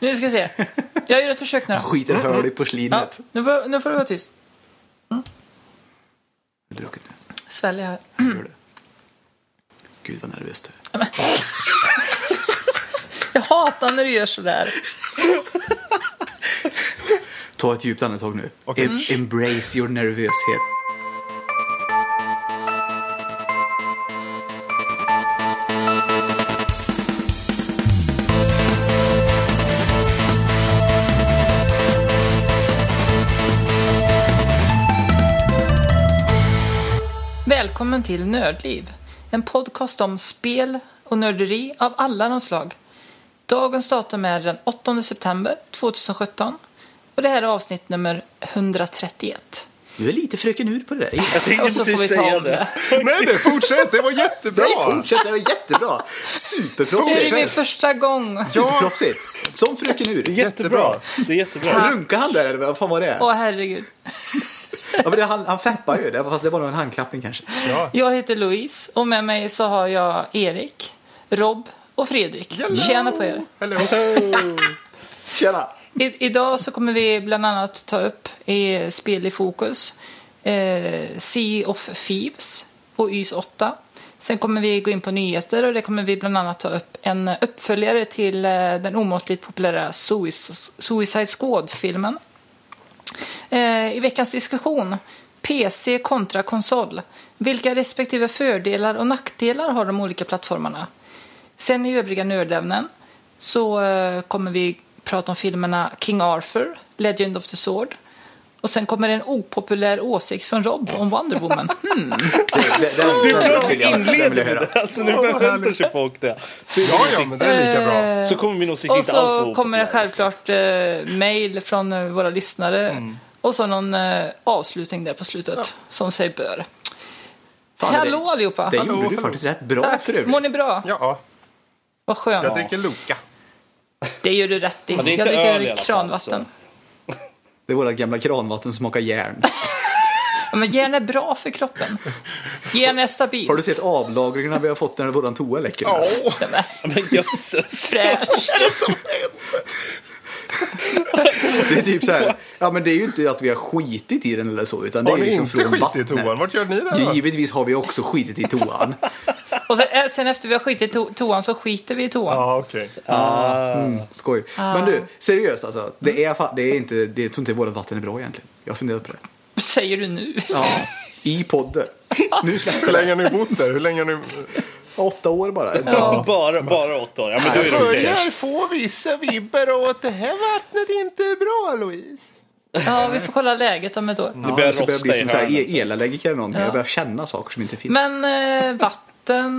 Nu ska vi se. Jag gör ett försök nu. Han skiter hål i Ja, porslinet. nu, får, nu får du vara tyst. Har du druckit det? Svälja här. Gör det. Gud vad nervös du är. Jag hatar när du gör sådär. Ta ett djupt andetag nu. Mm. Em- embrace your nervöshet. Välkommen till Nördliv. En podcast om spel och nörderi av alla de slag. Dagens datum är den 8 september 2017. Och det här är avsnitt nummer 131. Du är lite fröken ur på det där. Jag tänkte Och så får vi precis ta säga om det. det. Nej, nej, fortsätt. Det var jättebra. Nej, fortsätt. Det var jättebra. Det är Superproffsigt. min första gång. Superproffsigt. Som fröken ur. Jättebra. Det är jättebra. Runkade han där eller vad fan var det? Åh herregud. Ja, men det han, han feppar ju. Det, fast det var nog en handklappning kanske. Ja. Jag heter Louise och med mig så har jag Erik, Rob och Fredrik. Hello. Tjena på er. Hello. Tjena. I, idag så kommer vi bland annat ta upp i spel i fokus eh, Sea of Thieves och YS 8. Sen kommer vi gå in på nyheter och det kommer vi bland annat ta upp en uppföljare till eh, den omåttligt populära Suic- Suicide Squad-filmen. Eh, I veckans diskussion PC kontra konsol. Vilka respektive fördelar och nackdelar har de olika plattformarna? Sen i övriga nördämnen så eh, kommer vi prata om filmerna King Arthur, Legend of the Sword. Och sen kommer en opopulär åsikt från Rob om Wonder Woman. Hmm. Det, det, Det är bra jag inledning. höra. Alltså nu förväntar sig folk det. Så, Ja, ja, men det är lika bra. Eh, så kommer min åsikt och inte alls så kommer det självklart eh, mail från eh, våra lyssnare. Mm. Och så någon eh, avslutning där på slutet som sig bör. Fan, Hallå det, allihopa! det Hallå, gjorde du faktiskt rätt bra Tack! för övrigt. Mår ni bra? Ja, Vad skönt. jag dricker Luca. Det gör du rätt i. Ja, det är jag dricker öl kranvatten. Det är våra gamla kranvatten som smakar järn. Ja, men järn är bra för kroppen. Järn är stabilt. Har du sett avlagringarna vi har fått när våran toa läcker? Ja, Men jösses. Fräscht. det är som händer. Det är typ så här. Ja, men det är ju inte att vi har skitit i den eller så, utan det Har är ni liksom inte från skit i vattnet. toan? Vart gör ni det då? Givetvis har vi också skitit i toan. Och sen, eh, sen efter vi har skitit i to- toan så skiter vi i toan. Ja, okej. Mm, skoj. Men du, seriöst alltså. Det är, det är inte, det, jag tror inte vårt vatten är bra egentligen. Jag har funderat på det. Säger du nu? Ja, i podden. Nu Hur släpper det. länge har ni bott där? Hur länge har ni... Åtta år bara. Bara, bara åtta år. Ja, men då är det okej. få vissa vibbar av att det här vattnet inte är bra, Louise. Ja, vi får kolla läget om ett år. Det Ja, börjar så börjar bli rosta i som e- elallergiker eller någonting. Jag börjar känna saker som inte finns. Men eh, vatten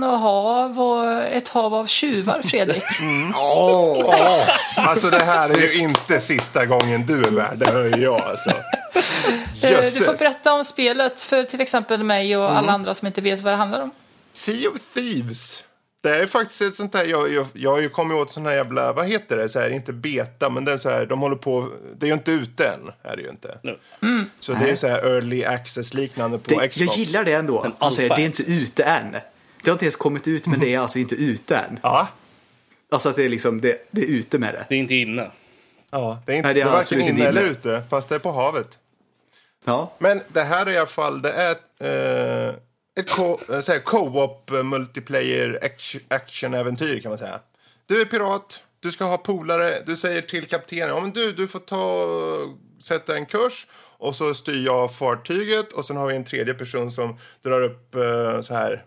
och hav och ett hav av tjuvar, Fredrik. Åh! Ja, alltså det här är ju inte sista gången du är värd, det hör jag alltså. Eh, Du får Jösses. berätta om spelet för till exempel mig och alla andra som inte vet vad det handlar om. Sea of Thieves. Det är faktiskt ett sånt där, jag, jag, jag har ju kommit åt sån här jävla, vad heter det, så här, inte beta, men det är så här, de håller på, det är ju inte ute än, är det ju inte. Nu. Så det är ju så här early access liknande på Det, Xbox. jag gillar det ändå. Säger det är inte ute än. Det har inte ens kommit ut, men det är alltså inte ute än. Ja, Alltså att det är liksom, det, det är ute med det. Det är inte inne. ja det är, inte, Nej, det är det är varken inne inte eller ute, fast det är på havet. Ja. Men det här är i alla fall, det är eh, ett co- eh, co-op eh, multiplayer action- action-äventyr kan man säga. Du är pirat, du ska ha polare, du säger till kaptenen, men du, du får ta, sätta en kurs och så styr jag fartyget och sen har vi en tredje person som drar upp eh, så här,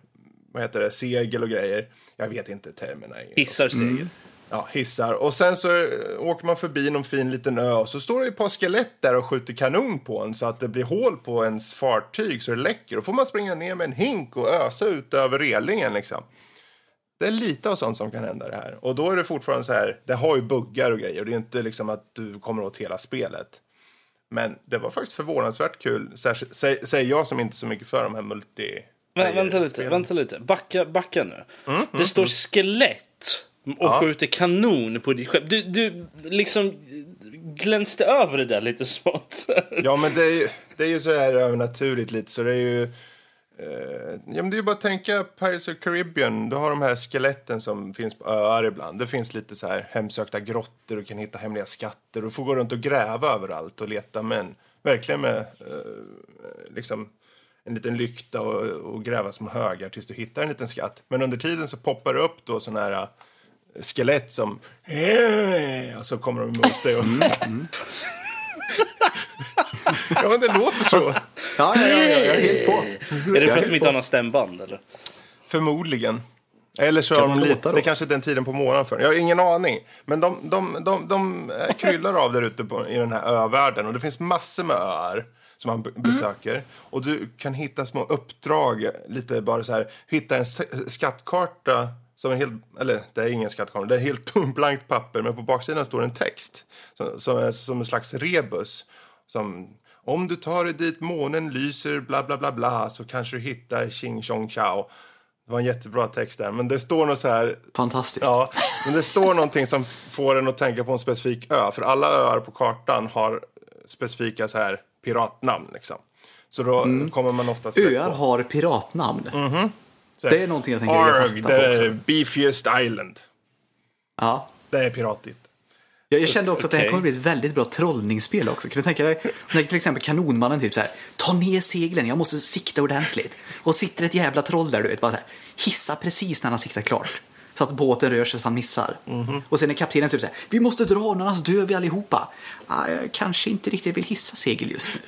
vad heter det, segel och grejer. Jag vet inte termerna. Hissar seger. Ja, hissar. Och sen så eh, åker man förbi någon fin liten ö och så står det ett par skelett där och skjuter kanon på en så att det blir hål på ens fartyg så det läcker. Då får man springa ner med en hink och ösa ut över relingen liksom. Det är lite av sånt som kan hända det här. Och då är det fortfarande så här, det har ju buggar och grejer och det är inte liksom att du kommer åt hela spelet. Men det var faktiskt förvånansvärt kul, säger jag som inte är så mycket för de här multi... Vä vänta lite, vänta lite. Backa, backa nu. Mm, det står skelett och skjuter kanon på ditt skepp. Du, du liksom glänste över det där lite smått. Ja, men det är ju, det är ju så här övernaturligt lite, så det är ju... Eh, ja, men det är bara att tänka Pirates of Caribbean. Du har de här skeletten som finns på öar ibland. Det finns lite så här hemsökta grottor. Du kan hitta hemliga skatter. Du får gå runt och gräva överallt och leta med en, verkligen med eh, liksom en liten lykta och, och gräva små högar tills du hittar en liten skatt. Men under tiden så poppar det upp då sådana här eh, skelett som och så kommer de emot dig. Och... ja, men det låter så. Ja, ja, ja, ja, jag är helt på. Är det för att de inte har några stämband eller? Förmodligen. Eller så Kan har de lite, det kanske är den tiden på morgonen för Jag har ingen aning. Men de, de, de, de kryllar av där ute på, i den här övärlden. Och det finns massor med öar som man b- besöker. Och du kan hitta små uppdrag, lite bara så här, hitta en skattkarta som är helt, eller det är ingen skattkarta, det är helt tomt blankt papper. Men på baksidan står en text som, som är som en slags rebus. Som, om du tar dig dit månen lyser, bla bla bla bla, så kanske du hittar Ching Chong Chao. Det var en jättebra text där, men det står något så här... Fantastiskt. Ja, men det står någonting som får en att tänka på en specifik ö. För alla öar på kartan har specifika så här piratnamn liksom. Så då kommer man oftast Mm. Öar på. har piratnamn. Så här, Det är någonting jag tänker lägga fasta Arg, på the också. beefiest island. Ja. Det är piratigt. Jag, jag kände också att det här kommer bli ett väldigt bra trollningsspel också. Kan du tänka dig, när till exempel kanonmannen typ så här, ta ner seglen, jag måste sikta ordentligt. Och sitter ett jävla troll där du vet, bara så här, hissa precis när han siktar klart. Så att båten rör sig så han missar. Mhm. Och sen är kaptenen typ så här, vi måste dra annars dör vi allihopa. Ah, jag kanske inte riktigt vill hissa segel just nu.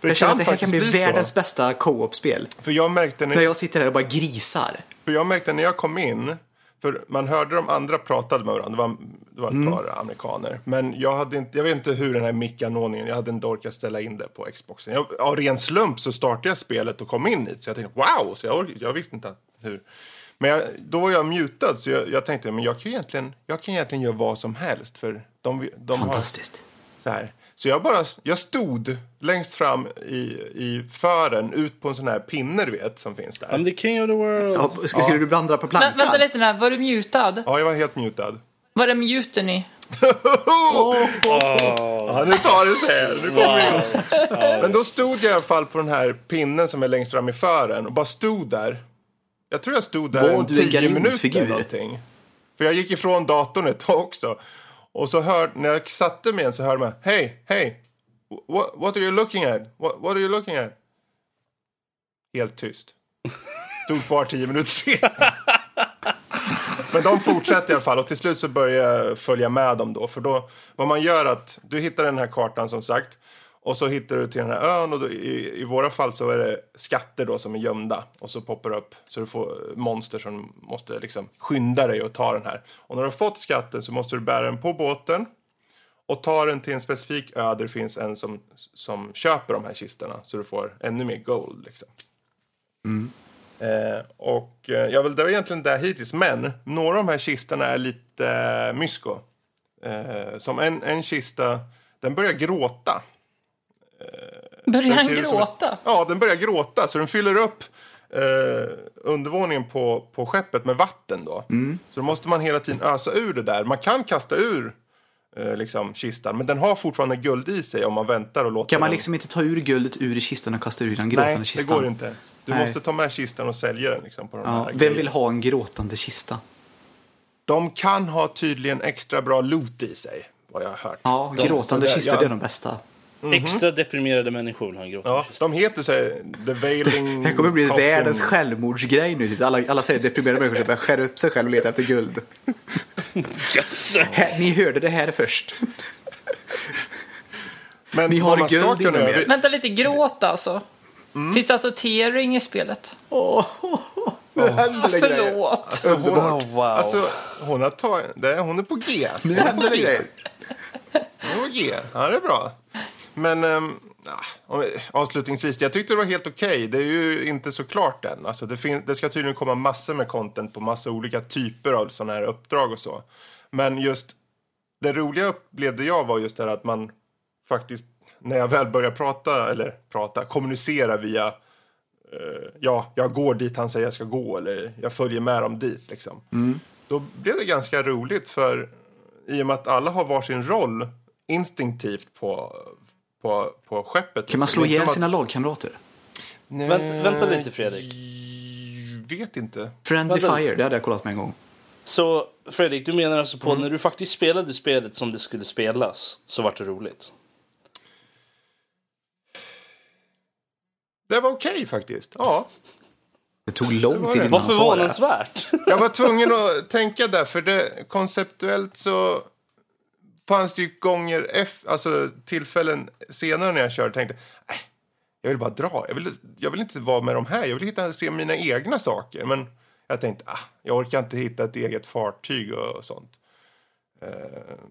För jag känner att det här kan bli bli så. världens bästa co-op-spel. För jag märkte när När jag sitter här och bara grisar. För jag märkte när jag kom in, för man hörde de andra pratade med varandra, det var, det var ett Mm. par amerikaner. Men jag, hade inte, jag vet inte hur den här mickanordningen, jag hade inte orkat ställa in det på Xboxen. Jag, av ren slump så startade jag spelet och kom in hit, så jag tänkte wow, så jag, jag visste inte hur. Men jag, då var jag mutad, så jag, jag tänkte men jag kan, egentligen, jag kan egentligen göra vad som helst, för de, de har Fantastiskt. så här. Så jag bara, jag stod längst fram i, i fören ut på en sån här pinne du vet som finns där. I'm the king of the world. Ja, skulle du blanda på plankan? Vänta lite nu, var du mutad? Ja, jag var helt mutad. Var det muten i? Ja, nu tar det sig. Nu kommer igång. Men då stod jag i alla fall på den här pinnen som är längst fram i fören och bara stod där. Jag tror jag stod där Var en tio minuter eller någonting. För jag gick ifrån datorn ett tag också. Och så hör, när jag satte mig igen så hörde man Hej, hej. What, what are you looking at? What, what are you looking at? Helt tyst. Stod kvar tio minuter senare. Men de fortsätter i alla fall och till slut så börjar jag följa med dem då. För då, vad man gör att du hittar den här kartan som sagt. Och så hittar du till den här ön och då, i, i våra fall så är det skatter då som är gömda. Och så poppar upp så du får monster som måste liksom skynda dig och ta den här. Och när du har fått skatten så måste du bära den på båten. Och ta den till en specifik ö där det finns en som, som köper de här kistorna. Så du får ännu mer gold liksom. Eh, och eh, jag vill, det var egentligen det hittills, men några av de här kistorna är lite eh, mysko. Eh, som en, en kista, den börjar gråta. Börjar Den som gråta? ett- ja, den börjar gråta. Så den fyller upp eh, undervåningen på, på skeppet med vatten då. Mm. Så då måste man hela tiden ösa ur det där. Man kan kasta ur eh, liksom, kistan, men den har fortfarande guld i sig om man väntar och låter Kan man den... liksom inte ta ur guldet ur kistan och kasta ur den gråtande Nej, kistan? det går inte. Du Nej. måste ta med kistan och sälja den liksom, på de Ja, här vem vill ha en gråtande kista? De kan ha tydligen extra bra loot i sig, vad jag har hört. Ja, De- gråtande kistor ja. det är de bästa. Extra deprimerade människor har en gråtande Ja, de heter så här, The Veiling... Det kommer bli Coffin. världens självmordsgrej nu. Typ. Alla, alla säger deprimerade människor som börjar skära upp sig själv och leta efter guld. Yes. Här, ni hörde det här först. Men Ni har guld inom er. Vänta lite, gråt alltså. Finns det alltså tearing i spelet? Åh, nu händer det grejer. Förlåt. Alltså, hon, wow. alltså, hon, har det, hon är på G. Nu händer på det G. grejer. Hon är på G. Ja, det är bra. Men om- avslutningsvis, jag tyckte det var helt okej. Det är ju inte så klart än. Alltså, det, fin- det ska tydligen komma massor med content på massa olika typer av sådana här uppdrag och så. Men just det roliga upplevde jag var just det här att man faktiskt, när jag väl börjar prata, eller prata, kommunicera via eh, ja, jag går dit han säger jag ska gå eller jag följer med dem dit liksom. Då blev det ganska roligt för i och med att alla har varsin roll instinktivt på, på, på skeppet. Kan man slå ihjäl sina att- lagkamrater? Vänt, vänta lite Fredrik. Vet inte. Friendly Vänta. Fire, det hade jag kollat med en gång. Så Fredrik, du menar alltså Mm. på när du faktiskt spelade spelet som det skulle spelas så var det roligt? Det var okej faktiskt. Ja. Det tog lång tid innan Vad han sa det. förvånansvärt! Jag var tvungen att tänka där, för det, konceptuellt så fanns det ju gånger, alltså tillfällen senare när jag körde, tänkte äh, jag vill bara dra. Jag vill, jag vill inte vara med de här. Jag vill hitta, se mina egna saker. Men jag tänkte, ah, jag orkar inte hitta ett eget fartyg och sånt. Eh,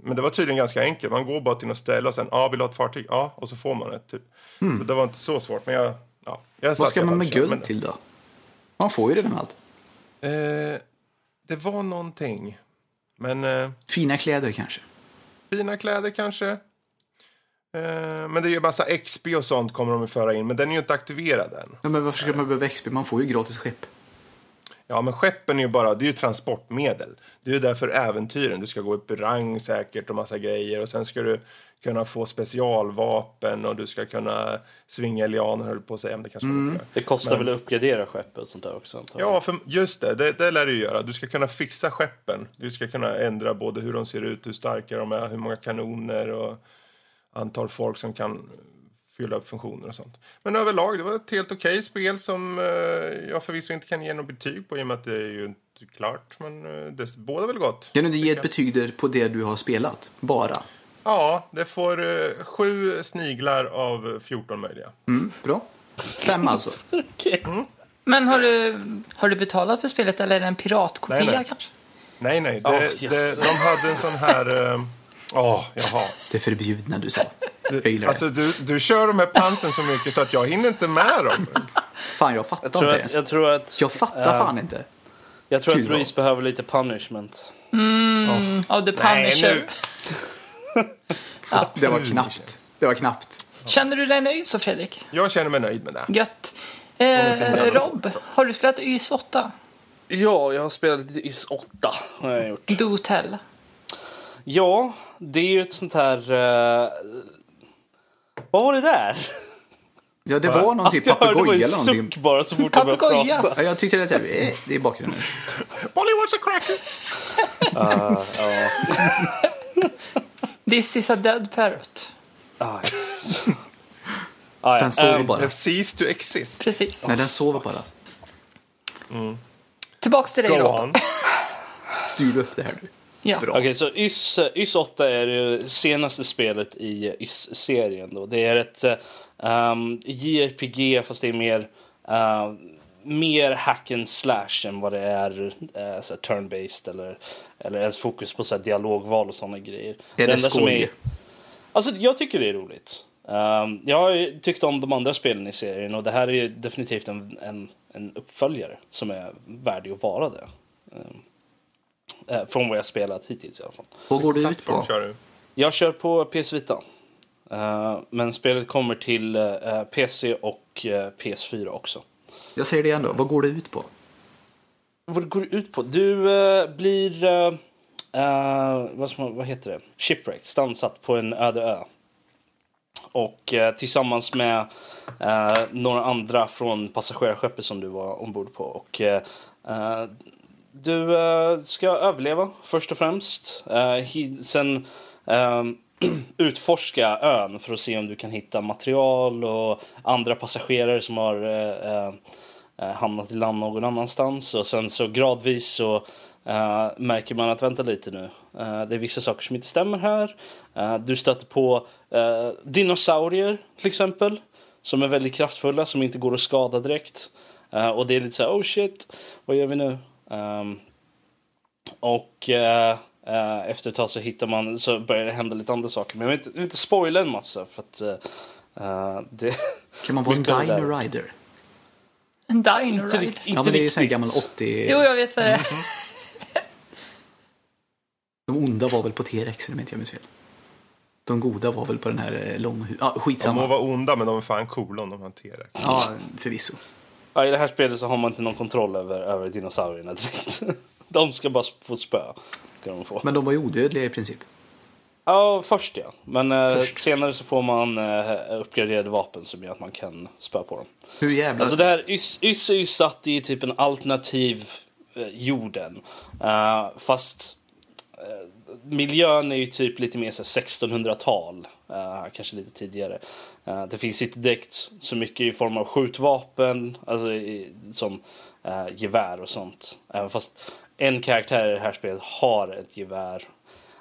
Men det var tydligen ganska enkelt. Man går bara till något ställe och sen, ja, ah, vill du ha ett fartyg? Ja, och så får man ett. Typ. Så det var inte så svårt. Men jag, ja, jag Vad ska man med och guld till då? Man får ju redan allt. Eh, det var någonting. Men eh, Fina kläder kanske fina kläder kanske. Eh, men det är ju massa XP och sånt kommer de att föra in. Men den är ju inte aktiverad än. Ja, men varför ska man behöva XP? Man får ju gratis skepp. Ja, men skeppen är ju bara, det är ju transportmedel. Det är ju därför äventyren. Du ska gå upp i rang säkert och massa grejer. Och sen ska du kunna få specialvapen och du ska kunna svinga lianer höll på att säga. Men det kanske gör. Det kostar Men- väl att uppgradera skeppet och sånt där också? Ja, för just det, det. Det lär du göra. Du ska kunna fixa skeppen. Du ska kunna ändra både hur de ser ut, hur starka de är, hur många kanoner och antal folk som kan fylla upp funktioner och sånt. Men överlag, det var ett helt okej spel som eh, jag förvisso inte kan ge något betyg på i och med att det är ju inte klart. Men eh, det båda väl gott. Kan du inte ge ett betyg där på det du har spelat? Bara? Ja, det får eh, sju sniglar av 14 möjliga. Mm, bra. Fem alltså. Okej. Men har du, har du betalat för spelet eller är det en piratkopia Nej, nej. kanske? Nej, nej, det, Oh, det, yes. de hade en sån här... Åh, jaha. Det förbjudna du sa. Jag gillar det. Alltså, du, du kör de här pansen så mycket så att jag hinner inte med dem. Fan, jag fattar Jag tror inte att, ens. jag tror att, Jag fattar eh, fan inte. jag tror att Gud, vad- Reese behöver lite punishment. Av The Nej, Punisher. nu- Det var knappt. Det var knappt. Känner du dig nöjd så Fredrik? Jag känner mig nöjd med det. Gött. Eh, Rob, har du spelat YS 8? Ja, jag har spelat lite YS 8. Har jag gjort. Do tell. Ja, det är ju ett sånt här... eh, vad var det där? Ja, det var någon typ papegoja eller någonting. suck bara så fort jag började Papegoja. prata. Ja, jag tyckte det, där, eh, det är bakgrunden. Bolly wants a cracker! This is a dead parrot. Ah, ah, Den sover bara. Have ceased to exist. Precis. Nej, den sover bara. Tillbaks till dig Rob. Styr upp det här du. Ja. Bra. Okej, så YS, YS 8 är det senaste spelet i YS-serien. Då. Det är ett um, JRPG fast det är mer, eh, mer hack and slash än vad det är uh, turn-based eller, eller ens fokus på så här, dialogval och sådana grejer. Är det som skoj? Alltså, jag tycker det är roligt. Um, jag har tyckt om de andra spelen i serien och det här är ju definitivt en, en, en uppföljare som är värdig att vara det. Um, från vad jag spelat hittills i alla fall. Vad går det ut på? kör du. Jag kör på PS Vita. Eh, men spelet kommer till eh, PC och eh, PS4 också. Jag säger det igen då. Vad går det ut på? Vad det går ut på? Du eh, blir, eh, eh, vad, man, vad heter det? Shipwrecked, stansat på en öde ö. Och eh, tillsammans med eh, några andra från passagerarskeppet som du var ombord på. Och eh, eh, du eh, ska överleva först och främst. Eh, sen eh, utforska ön för att se om du kan hitta material och andra passagerare som har eh, eh, eh, hamnat i land någon annanstans. Och sen så gradvis så märker man att vänta lite nu. Det är vissa saker som inte stämmer här. Du stöter på dinosaurier till exempel. Som är väldigt kraftfulla, som inte går att skada direkt. Och det är lite så här, oh shit, vad gör vi nu? Ehm, och eh, eh, efter ett tag så hittar man, så börjar det hända lite andra saker. Men jag vill inte, inte spoila en massa för att eh, det... Kan man vara en Dino. Rider? En Dino Inte, Ride. rikt- inte Ja, men det är ju sån gammal 80... Jo, jag vet vad det är. De onda var väl på T-Rex, om inte jag minns fel. De goda var väl på den här lång... Ja, De må skitsamma. vara onda, men de är fan coola om de hanterar. Ja, förvisso. Ja, I det här spelet så har man inte någon kontroll över, över dinosaurierna direkt. De ska bara få spö. Ska de få. Men de var ju odödliga i princip. Ja, först ja. Men eh, Först. senare så får man eh, uppgraderade vapen som gör att man kan spöa på dem. Hur jävla... Alltså det här, Ys, Ys är ju satt i typ en alternativ eh, jorden. Eh, fast eh, miljön är ju typ lite mer så här 1600-tal. eh, kanske lite tidigare. Eh, det finns inte direkt så mycket i form av skjutvapen. Alltså i, som eh, gevär och sånt. Även fast en karaktär i det här spelet har ett gevär.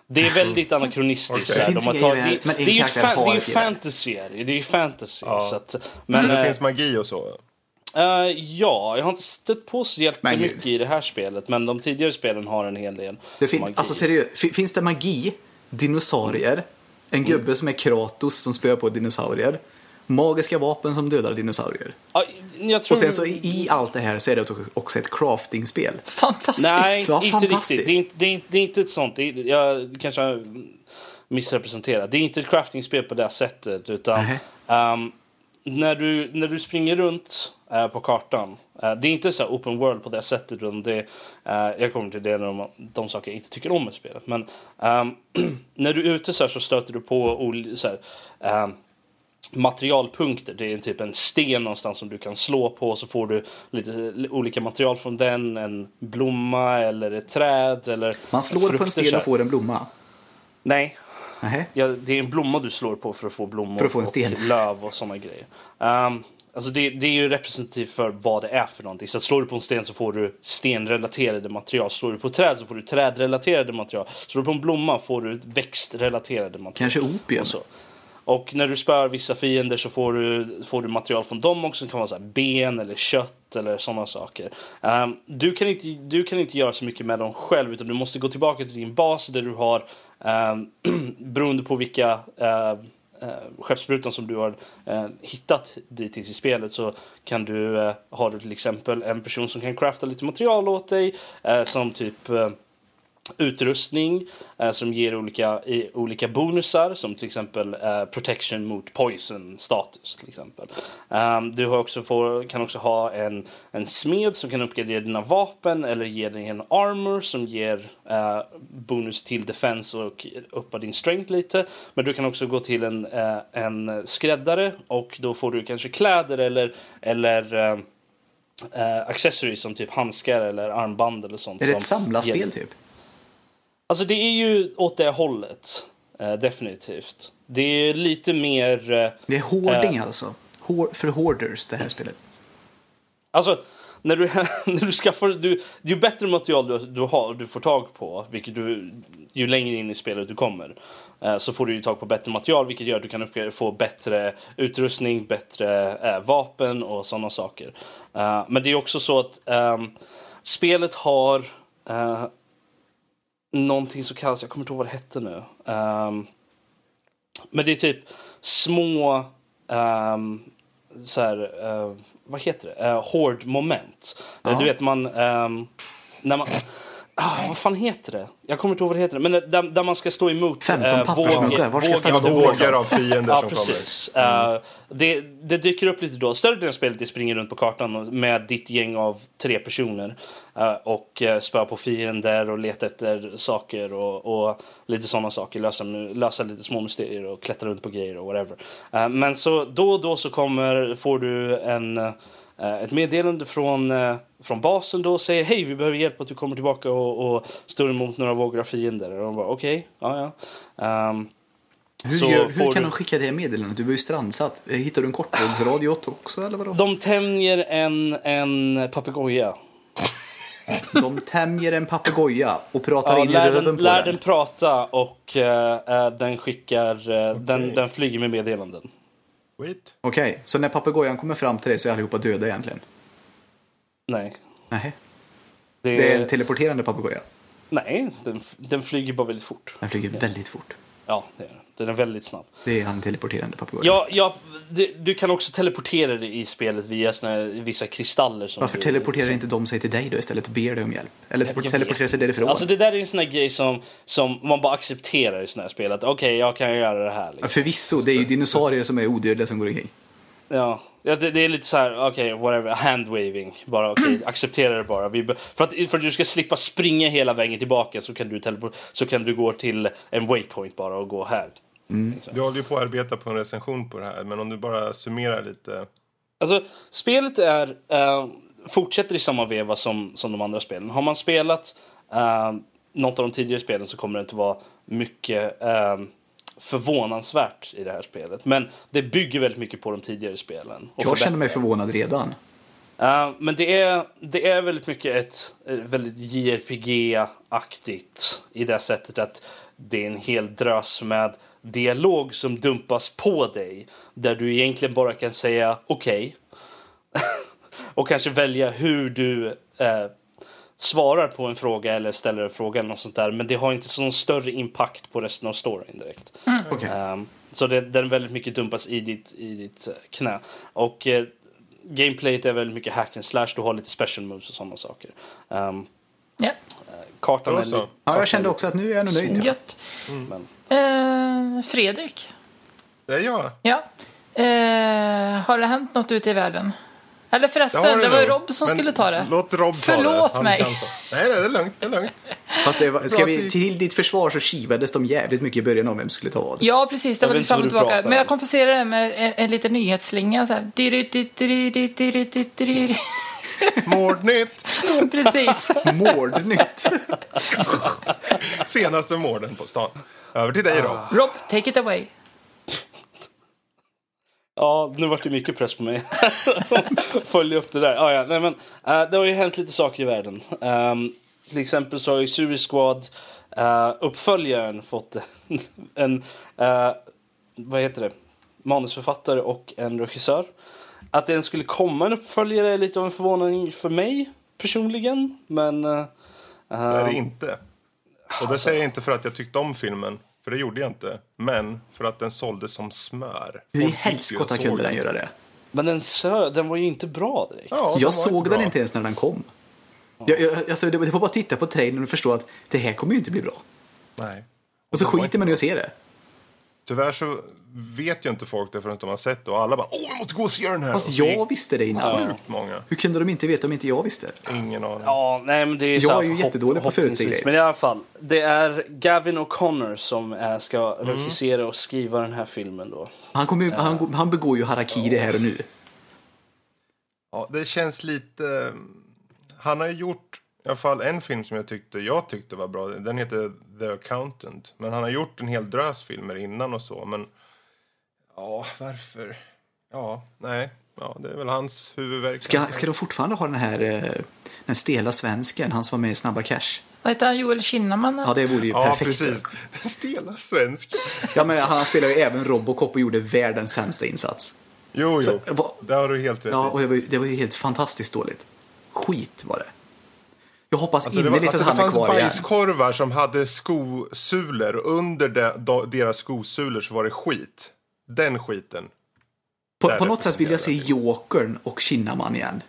Det är väldigt anakronistiskt. Här. Det finns De har tagit- det det har är ju fantasy. det. Det är ju fantasy. Ja. Så att, Men men, det finns magi och så. Eh, ja, jag har inte stött på så jättemycket i det här spelet. Men de tidigare spelen har en hel del Det fin- magi. alltså seriöst, fi- finns det magi, dinosaurier, en gubbe som är Kratos som spöar på dinosaurier, magiska vapen som dödar dinosaurier. Ja, jag tror... Och sen så i, i allt det här så är det också ett craftingspel. Fantastiskt. Nej, Så inte fantastiskt. riktigt. Det är, inte- det, är, inte- det är inte ett sånt. Det är, jag kanske har missrepresenterat. Det är inte ett craftingspel på det sättet. Utan Nähä. ehm, när, du, när du springer runt eh, på kartan. eh, det är inte så open world på det sättet. Utan det, eh, jag kommer till det när de, de saker jag inte tycker om med spelet. Men ehm, när du är ute så, här så stöter du på så här, ehm, materialpunkter. Det är typ en sten någonstans som du kan slå på så får du lite olika material från den. En blomma eller ett träd eller Man slår på frukter en så sten och får en blomma. Nej, ja, det är en blomma du slår på för att få blommor För att få en sten. och löv och sådana grejer. Um, alltså det, det är ju representativt för vad det är för någonting. Så slår du på en sten så får du stenrelaterade material. Slår du på träd så får du trädrelaterade material. Slår du på en blomma får du växtrelaterade material. Kanske opium. Och, och när du spör vissa fiender så får du, får du material från dem också. Det kan vara så ben eller kött eller sådana saker. Ehm, du, kan inte, du kan inte göra så mycket med dem själv utan du måste gå tillbaka till din bas där du har um, beroende på vilka uh, eh, skeppsbrutan som du har eh, hittat dittills i spelet så kan du eh, ha du till exempel en person som kan crafta lite material åt dig eh, som typ eh, utrustning eh, som ger olika, i, olika bonusar som till exempel eh, protection mot poison status till exempel. Ehm, du också får, kan också ha en, en smed som kan uppgradera dina vapen eller ge dig en armor som ger eh, bonus till defense och uppa din strength lite. Men du kan också gå till en, eh, en skräddare och då får du kanske kläder eller, eller eh, eh, accessories som typ handskar eller armband eller sånt. Är det ett samlarspel typ? Alltså det är ju åt det hållet. Eh, definitivt. Det är lite mer... Eh, Det är hoarding alltså. Hor- för hoarders det här spelet. alltså, när du, när du skaffar... Du, ju bättre material du, du, har, du får tag på, vilket du, ju längre in i spelet du kommer, så får du ju tag på bättre material, vilket gör att du kan få bättre utrustning, bättre vapen och sådana saker. Men det är också så att ehm, spelet har någonting som kallas, jag kommer inte ihåg vad det hette nu. Ehm, men det är typ små, um, så här, eh, vad heter det, uh, hård moment. Ja. Du vet man, ehm, när man, ah, vad fan heter det? Jag kommer inte ihåg vad det heter, men där, där man ska stå emot 15 eh, pappersmunkar. Var ska då? vågar av fiender som precis. Eh, det, det dyker upp lite då. Större delen av spelet är springer runt på kartan med ditt gäng av tre personer eh, och uh, spöa på fiender och leta efter saker och, och lite sådana saker. Lösa, lösa lite små mysterier och klättra runt på grejer och whatever. Eh, men så då och då så kommer, får du en, eh, ett meddelande från, eh, från basen då säger hej vi behöver hjälp att du kommer tillbaka och, och står emot några av fiender. Och de bara okej, ja ja. Ehm, Hur, gör, hur kan du- de skicka det meddelandet? Du var ju strandsatt. Hittar du en kortvågsradio också eller vadå? De tämjer en, en papegoja. De tämjer en papegoja och pratar Ja, in i lär röven den, på lär den. den prata och eh, eh, den skickar, eh, den, den flyger med meddelanden. Skit. Okej, så när papegojan kommer fram till dig så är allihopa döda egentligen? Nej. Nej. Det, Det är en teleporterande papegoja. nej, den, den flyger bara väldigt fort. Den flyger väldigt fort. Ja, det är den. Den är väldigt snabb. Det är en teleporterande papegoja. Ja, ja, du, du kan också teleportera dig i spelet via såna, vissa kristaller. Som Varför du, teleporterar inte de sig till dig då istället och ber dig om hjälp? Eller Jag teleporterar sig därifrån? Alltså det där är en sån här grej som, som man bara accepterar i såna här spel. Att okej, jag kan göra det här. Ja, Liksom. Förvisso, det är ju dinosaurier som är odödliga som går omkring. Ja, ja det, det är lite så här, okej, whatever, handwaving. Bara okej, acceptera det bara. Vi, för, att, för att du ska slippa springa hela vägen tillbaka så kan du, teleport, så kan du gå till en waypoint bara och gå här. Du håller ju på att arbeta på en recension på det här, men om du bara summerar lite. Alltså, spelet är, eh, fortsätter i samma veva som, som de andra spelen. Har man spelat eh, något av de tidigare spelen så kommer det inte vara mycket eh, förvånansvärt i det här spelet. Men det bygger väldigt mycket på de tidigare spelen. och Jag känner mig förvånad redan. Eh, men det är, det är väldigt mycket ett, ett väldigt JRPG-aktigt i det sättet att det är en hel drös med dialog som dumpas på dig. Där du egentligen bara kan säga okej. och kanske välja hur du eh, svarar på en fråga eller ställer en fråga eller något sånt där. Men det har inte sån större impact på resten av storyn direkt. Okej. Ehm, så det, den väldigt mycket dumpas i ditt, i ditt eh, knä. Och eh, gameplayet är väldigt mycket hack and slash. Du har lite special moves och sådana saker. Um, Ja, kartan li- Ja, jag kände också att nu är jag nog nöjd. Ja. gött. Men, Eh, Fredrik, Det är jag. ja. Eh, har det hänt något ute i världen? Eller förresten, har det, var ju. Rob som Men skulle ta det. Låt Rob ta Förlåt det. Han mig. Nej, nej, det är lugnt. Det är lugnt. Fast det var, ska vi, till ditt försvar så kivades de jävligt mycket i början om vem som skulle ta vad. Ja, precis. Det var lite fram och tillbaka. Men jag om. kompenserade det med en, en liten nyhetsslinga. Så här. Mordnytt. Precis. Mordnytt. Senaste morden på stan. Över till dig Rob. Rob, take it away. ja, nu vart det mycket press på mig. Följa upp det där. Ah, ja, nej, men, eh, det har ju hänt lite saker i världen. Ehm, till exempel så har ju Suicide Squad eh, uppföljaren fått en, eh, vad heter det? manusförfattare och en regissör. Att den skulle komma en uppföljare är lite av en förvåning för mig personligen. Men eh, Det är eh, det inte. Och det säger jag inte för att jag tyckte om filmen. För det gjorde jag inte. Men för att den såldes som smör. Hur i helskotta kunde den göra det? Men den, sö- den var ju inte bra direkt. Ja, den Jag såg den bra. inte ens när den kom. Jag, jag, alltså, det var det bara att titta på trailern och förstå att det här kommer ju inte bli bra. Nej. Och så Den skiter inte man i att se det. Tyvärr så vet ju inte folk det förrän de har sett det. Och alla bara åh, jag måste gå och se den här. Fast Och så jag visste det innan. Sjukt många. Hur kunde de inte veta om inte jag visste? Ingen aning. Ja, nej men det är Jag så här är ju jättedålig på grejer. Men i alla fall, det är Gavin O'Connor som ska regissera och skriva den här filmen då. Han, kommer ju, han, han begår ju harakiri här och nu. Ja, det känns lite... Han har ju gjort i alla fall en film som jag tyckte, jag tyckte var bra. Den heter The Accountant. Men han har gjort en hel drös filmer innan och så. Men ja, varför? Ja, nej. Ja, det är väl hans huvudvärk. Ska, ska de fortfarande ha den här eh, den stela svensken, han som var med i Snabba Cash? Vad heter han? Joel Kinnaman? Ja, det vore ju Ja, perfekt. precis. Den stela svensk. Ja, men han spelar ju även Robocop och gjorde världens sämsta insats. Jo, Så, jo. vad- Det har du helt rätt Ja, i. och det var, det var ju helt fantastiskt dåligt. Skit var det. Jag hoppas Alltså, det, innerligt var, alltså, att det han är fanns kvar igen. bajskorvar som hade skosulor under de, de, deras skosulor så var det skit. Den skiten. På, på något sätt vill jag se Jokern och Kinnaman igen.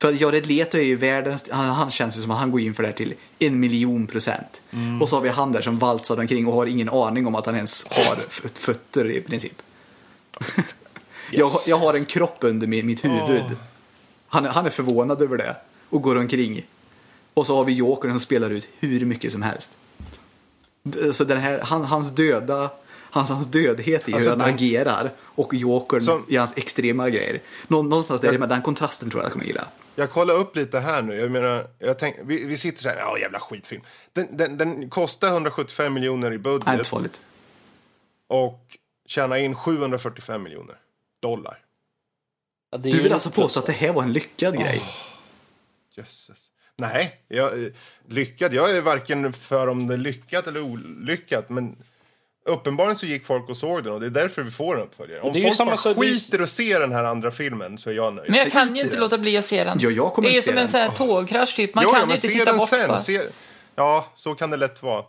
För att Jared Leto är ju världens, han, han känns ju som att han går in för det här till en miljon procent. Mm. Och så har vi han där som valsar omkring och har ingen aning om att han ens har fötter i princip. jag, jag har en kropp under mi- mitt huvud. Han, är- han är förvånad över det och går omkring. Och så har vi Jokern som spelar ut hur mycket som helst. Så den här, han, hans döda Hans, hans dödhet i Alltså, hur han den- agerar och Jokern Som- i hans extrema grejer. Nå, någonstans där, med den kontrasten tror jag jag kommer gilla. Jag kollar upp lite här nu. Jag menar, jag tänk, vi, vi sitter så här, ja jävla skitfilm. Den, den, den kostar 175 miljoner i Nej, inte budget farligt. och tjänar in 745 miljoner dollar. Ja, det är Du vill alltså påstå att det här var en lyckad grej? Jösses. Nej, jag, eh, lyckad. Jag är varken för om det är lyckat eller olyckat. Men uppenbarligen så gick folk och såg den och det är därför vi får en uppföljare. Om det är ju folk samma bara ju- skiter och ser den här andra filmen så är jag nöjd. Men jag kan ju inte låta bli att se den. Ja, jag kommer det är som en den. sån här tågkrasch typ. Man Jo, kan ja, ju inte se titta den bort sen. Se... Ja, så kan det lätt vara.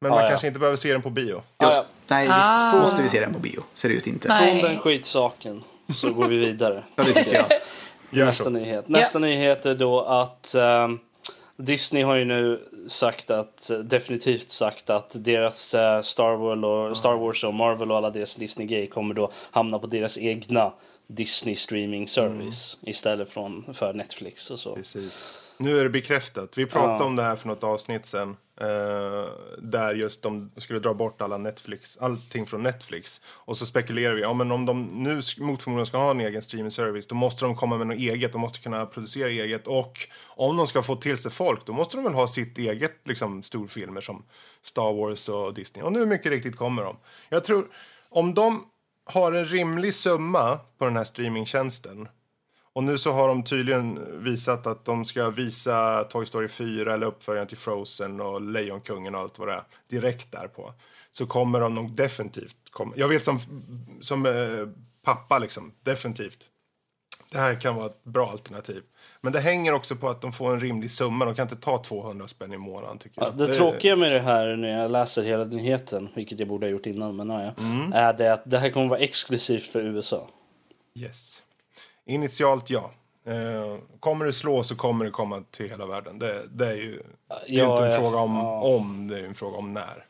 Men Ja, man ja. kanske inte behöver se den på bio. Just, ja. Nej, Ah. visst måste vi se den på bio. Seriöst inte. Nej. Från den skitsaken så går vi vidare. Ja, det tycker jag. Gör Nästa så. nyhet. Nästa nyhet är då att ehm, Disney har ju nu sagt att, definitivt sagt att deras eh, Star, Wars och, Star Wars och Marvel och alla deras Disney-grejer kommer då hamna på deras egna Disney streaming service istället från för Netflix och så. Precis. Nu är det bekräftat. Vi pratade Ja. om det här för något avsnitt sen. Uh, där just de skulle dra bort alla Netflix, allting från Netflix. Och så spekulerar vi, ja men om de nu mot förmodan ska ha en egen streaming-service, då måste de komma med något eget, de måste kunna producera eget. Och om de ska få till sig folk, då måste de väl ha sitt eget liksom, storfilmer som Star Wars och Disney. Och nu mycket riktigt kommer de. Jag tror, om de har en rimlig summa på den här streamingtjänsten och nu så har de tydligen visat att de ska visa Toy Story 4 eller uppföljaren till Frozen och Lejonkungen och allt vad det är direkt därpå. Så kommer de nog definitivt komma. Jag vet som, som eh, pappa liksom, definitivt. Det här kan vara ett bra alternativ. Men det hänger också på att de får en rimlig summa. De kan inte ta 200 spänn i månaden tycker Ja, jag. det tråkiga med det här när jag läser hela nyheten, vilket jag borde ha gjort innan, men ja, är det att det här kommer vara exklusivt för USA. Yes. Initialt ja. Eh, kommer det slå så kommer det komma till hela världen. Det, det är ju det är Ja, inte en ja, fråga om ja. om, det är en fråga om när.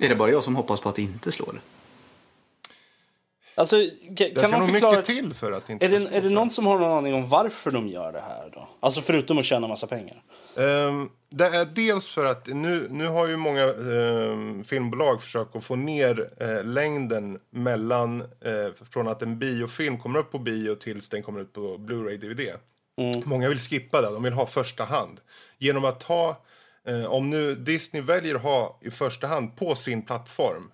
Är det bara jag som hoppas på att det inte slår? Alltså, ka- Det kan ska man nog förklara... mycket till för att det inte Är det, är det någon som har någon aning om varför de gör det här då? Alltså förutom att tjäna massa pengar. Ehm, det är dels för att nu, nu har ju många ehm, filmbolag försökt att få ner eh, längden mellan eh, från att en biofilm kommer upp på bio tills den kommer ut på Blu-ray DVD. Många vill skippa det, de vill ha första hand. Genom att ha, eh, om nu Disney väljer att ha i första hand på sin plattform.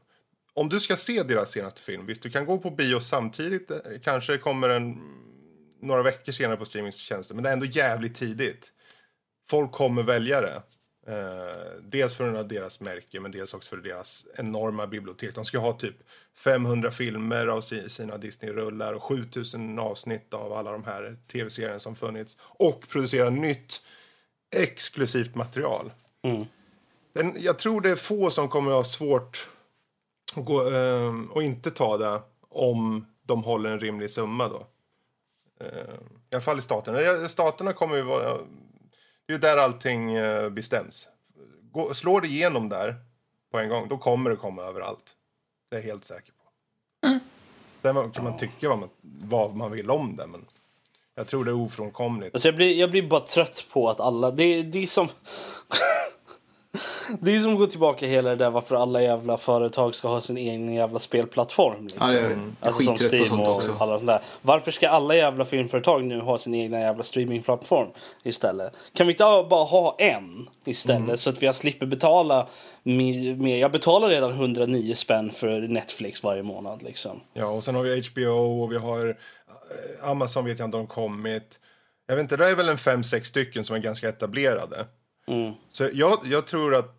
Om du ska se deras senaste film, visst du kan gå på bio samtidigt, eh, kanske kommer en några veckor senare på streamingtjänsten, men det är ändå jävligt tidigt folk kommer välja det. Eh, dels för deras märke, men dels också för deras enorma bibliotek. De ska ha typ 500 filmer av si- sina Disney-rullar och 7000 avsnitt av alla de här tv-serierna som funnits. Och producera nytt exklusivt material. Den, jag tror det är få som kommer att ha svårt att gå, eh, och inte ta det om de håller en rimlig summa då. Eh, I alla fall i staterna. Ja, Staterna kommer ju vara... Det är ju där allting eh, bestäms. Gå, slår det igenom där på en gång, då kommer det komma överallt. Det är jag helt säker på. Sen kan man tycka vad man, vad man vill om det, men jag tror det är ofrånkomligt. Alltså jag, blir, jag blir bara trött på att alla... Det, det är som... det är som att gå tillbaka hela det där varför alla jävla företag ska ha sin egen jävla spelplattform. Liksom. Ja, Alltså som Steam sånt och också. alla sånt där. Varför ska alla jävla filmföretag nu ha sin egna jävla streamingplattform istället? Kan vi inte bara ha en istället Mm. så att vi slipper betala mer? mer? Jag betalar redan 109 spänn för Netflix varje månad liksom. Ja, och sen har vi HBO och vi har eh, Amazon vet jag inte om de kommit. Jag vet inte, det är väl en fem, sex stycken som är ganska etablerade. Så jag, jag tror att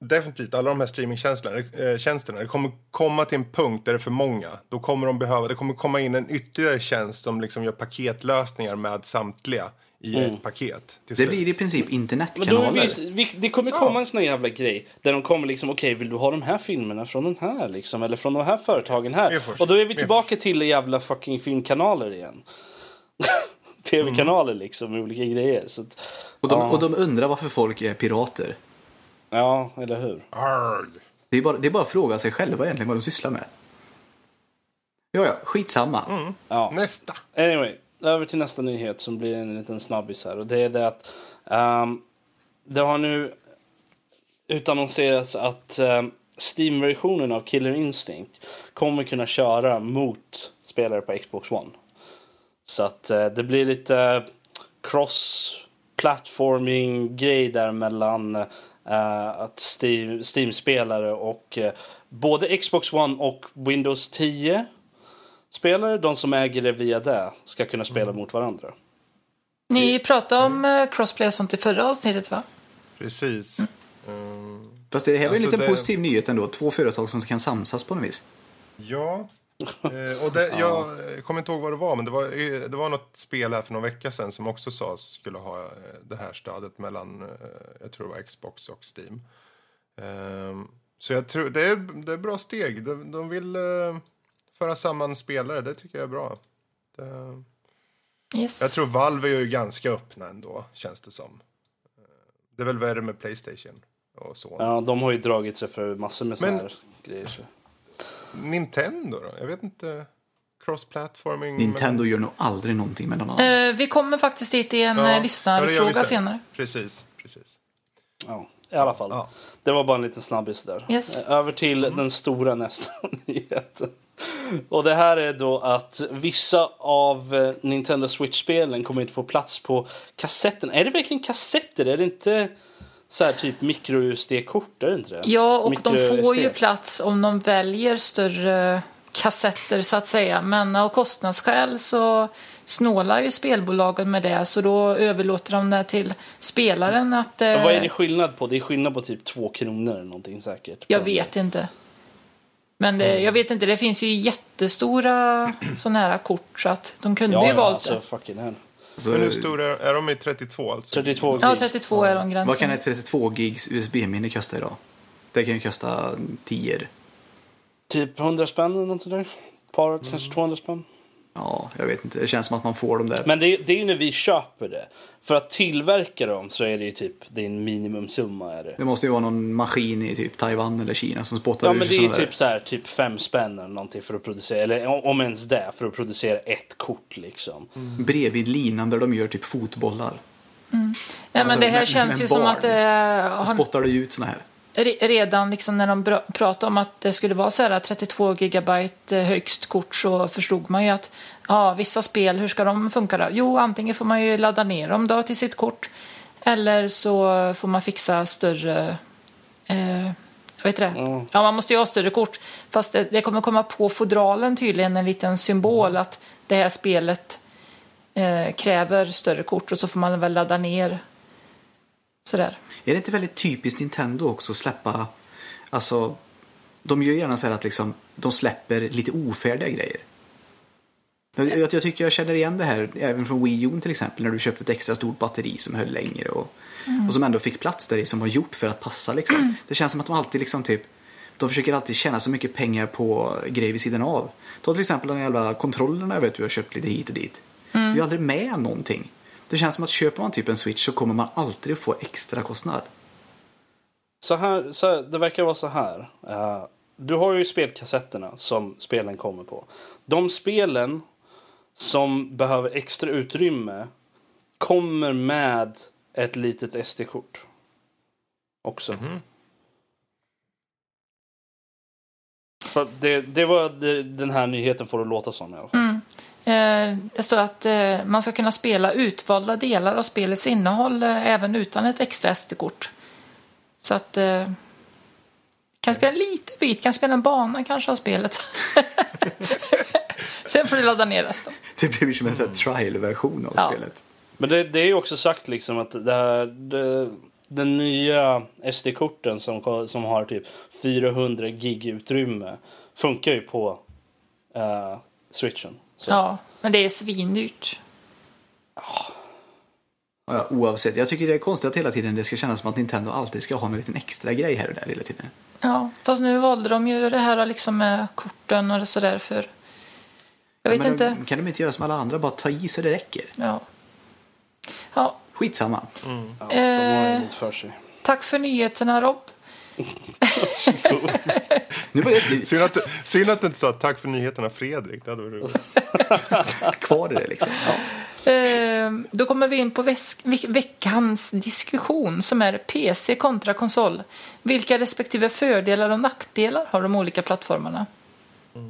definitivt alla de här streamingtjänsterna, eh, kommer komma till en punkt där det är för många. Då kommer de behöva, det kommer komma in en ytterligare tjänst som liksom gör paketlösningar med samtliga i ett paket. Till Det blir i princip internetkanaler. vi, vi, det kommer komma en sån jävla grej där de kommer liksom, okej vill du ha de här filmerna från den här liksom, eller från de här företagen här? Och då är vi Vi tillbaka till jävla fucking filmkanaler igen. Tv-kanaler liksom med olika grejer. Så att, Och de, Ja. och de undrar varför folk är pirater. ja, eller hur? Arg. Det är, bara, det är bara att fråga sig själva egentligen vad de sysslar med. Ja, ja, skitsamma. Mm. Ja. Nästa. Anyway, över till nästa nyhet som blir en liten snabbis här. Och det är det att ehm, det har nu utannonserats att um, Steam-versionen av Killer Instinct kommer kunna köra mot spelare på Xbox One. Så att eh, det blir lite cross-platforming grej där mellan eh, att Steam, Steam-spelare och eh, både Xbox One och Windows 10 spelare, de som äger det via det, ska kunna spela mot varandra. Ni pratade om crossplay och sånt i förra avsnittet va? Precis. Mm. Fast det här var en Alltså, liten det- positiv nyhet ändå. Två företag som kan samsas på något vis. Ja. Eh, och det, jag eh, kommer inte ihåg vad det var, men det var, eh, det var något spel här för någon vecka sedan som också sades skulle ha eh, det här stödet mellan, eh, jag tror det var Xbox och Steam. Ehm, så jag tror, det är, det är bra steg. De, de vill eh, föra samman spelare, det tycker jag är bra. Det, Yes. jag tror Valve är ju ganska öppna ändå, känns det som. Det är väl värre med Playstation och så. Ja, de har ju dragit sig för massor med Men- här grejer. Så. Nintendo då? Jag vet inte. Cross-platforming. Nintendo gör nog aldrig någonting med någon annan. Eh, vi kommer faktiskt dit i en Ja, vi lyssnarfråga sen. senare. Precis, precis. Ja, i alla fall. Ja. Det var bara en liten snabbis där. Yes. Eh, Över till den stora nästa nyheten. Och det här är då att vissa av eh, Nintendo Switch-spelen kommer inte få plats på kassetten. Är det verkligen kassetter? Är det inte så här typ micro-USB-kort? Är det inte det? Ja, och de får ju plats om de väljer större kassetter så att säga. Men av kostnadsskäl så snålar ju spelbolagen med det. Så då överlåter de det till spelaren att... Eh, Vad är det skillnad på? Det är skillnad på typ två kronor eller någonting säkert. Jag vet inte. Men det, jag vet inte, det finns ju jättestora sådana här kort så att de kunde Ja, ju ja valt alltså det. fucking hell. Så, Men hur stora är de i 32 alltså? 32 gig. Ja, 32 är de gränsen. vad kan ett 32 gigs USB-minne kosta idag? Det kan ju kosta 10. Typ 100 spänn eller något sådär. Par, Mm. kanske 200 spänn. Ja, jag vet inte. Det känns som att man får dem där. Men det, det är ju när vi köper det. För att tillverka dem så är det ju typ, det är en minimumsumma är det. Det måste ju vara någon maskin i typ Taiwan eller Kina som spottar Ja ur men sig det är ju typ så här, typ fem spänn eller någonting för att producera, eller om ens det, för att producera ett kort liksom. Bredvid linan där de gör typ fotbollar. Nej, men Alltså, det här med- känns med ju som barn. att det Så har spottar ju ut såna här. Re- redan liksom när de pratade om att det skulle vara så här 32 gigabyte eh, högst kort så förstod man ju att ja, vissa spel, hur ska de funka då? Jo, antingen får man ju ladda ner dem då till sitt kort eller så får man fixa större eh, jag vet det. Mm. Ja, man måste ju ha större kort. Fast det, det kommer komma på fodralen tydligen en liten symbol att det här spelet eh, kräver större kort och så får man väl ladda ner sådär. Är det inte väldigt typiskt Nintendo också att släppa, alltså, de gör gärna så här att liksom, de släpper lite ofärdiga grejer. Jag, jag, tycker jag känner igen det här även från Wii U till exempel när du köpte ett extra stort batteri som höll längre och, och som ändå fick plats där i som var gjort för att passa liksom. Det känns som att de alltid liksom typ de försöker alltid tjäna så mycket pengar på grejer vid sidan av. Ta till exempel de jävla kontrollerna jag vet du har köpt lite hit och dit. Det är ju aldrig med någonting. Det känns som att köper man typ en switch så kommer man alltid att få extra kostnad. Så här, så här, det verkar vara så här. Eh, du har ju spelkassetterna som spelen kommer på. De spelen som behöver extra utrymme kommer med ett litet SD-kort. Också. För Det, det var det, den här nyheten får att låta som i alla fall. Eh, Det står att eh, man ska kunna spela utvalda delar av spelets innehåll eh, även utan ett extra SD-kort. Så att... eh, Kan spela en liten bit, kan spela en bana kanske av spelet. Sen får du ladda ner resten. Det blir som en sån här trial-version av Ja. spelet. Men det, det är ju också sagt liksom att det här, det, den nya SD-korten som, som har typ 400 gig utrymme funkar ju på eh, switchen. Så. Ja, men det är svindyrt. Ja, ja, oavsett, jag tycker det är konstigt att hela tiden det ska kännas som att Nintendo alltid ska ha en liten extra grej här och där hela tiden. Ja, fast nu valde de ju det här liksom med korten och sådär för... Jag vet Men inte. Kan de inte göra som alla andra, bara ta i så det räcker? Ja. Ja, Skitsamma. Ja, de har Eh. lite för sig. tack för nyheterna Rob. Nu var det slut. Synd att, synd att du inte sa tack för nyheterna Fredrik. Det hade varit roligt. Kvar i det liksom. Ja. Eh, då kommer vi in på veck- veckans diskussion som är PC kontra konsol. Vilka respektive fördelar och nackdelar har de olika plattformarna?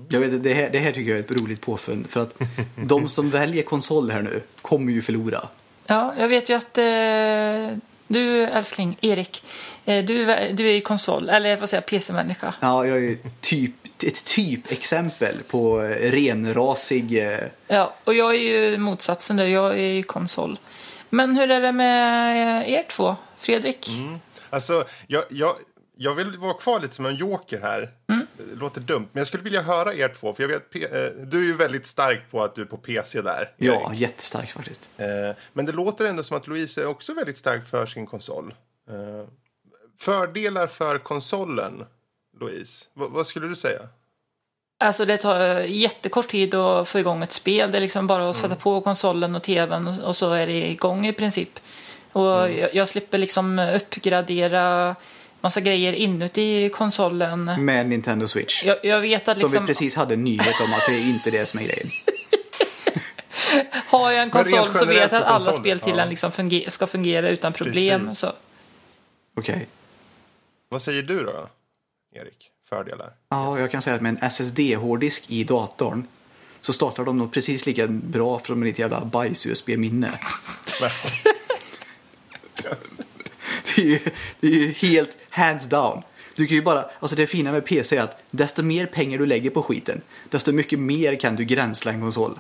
Jag vet, det, här, det här tycker jag är ett roligt påfund. För att de som väljer konsol här nu kommer ju förlora. Ja, jag vet ju att eh, du älskling, Erik, eh, du, du är ju konsol, eller vad säger jag, PC-människa. Ja, jag är typ, ett typexempel på renrasig... eh, Ja, och jag är ju motsatsen där, jag är ju konsol. Men hur är det med er två? Fredrik? Alltså, jag, jag, jag vill vara kvar lite som en joker här. Det låter dumt, men jag skulle vilja höra er två. För jag vet, eh, du är ju väldigt stark på att du är på PC där. Ja, Erik. jättestark faktiskt. Eh, Men det låter ändå som att Louise är också väldigt stark för sin konsol. Eh, Fördelar för konsolen, Louise? V- vad skulle du säga? Alltså det tar jättekort tid att få igång ett spel. Det är liksom bara att sätta på konsolen och tvn och, och så är det igång i princip. Och Mm. jag, jag slipper liksom uppgradera massa grejer inuti konsolen. Med Nintendo Switch. Jag, jag vet att Som liksom, vi precis hade en nyhet om att det är inte det som är grejen. har jag en konsol så vet jag att alla spel till ja. den liksom funger- ska fungera utan problem. Okej. Vad säger du då, Erik? Fördelar? Ja, jag kan säga att med en SSD-hårddisk i datorn så startar de nog precis lika bra från mitt jävla bajs-USB-minne. Det är, ju, det är ju helt hands down. Du kan ju bara, alltså det fina med PC är att desto mer pengar du lägger på skiten, desto mycket mer kan du gränsla en konsol.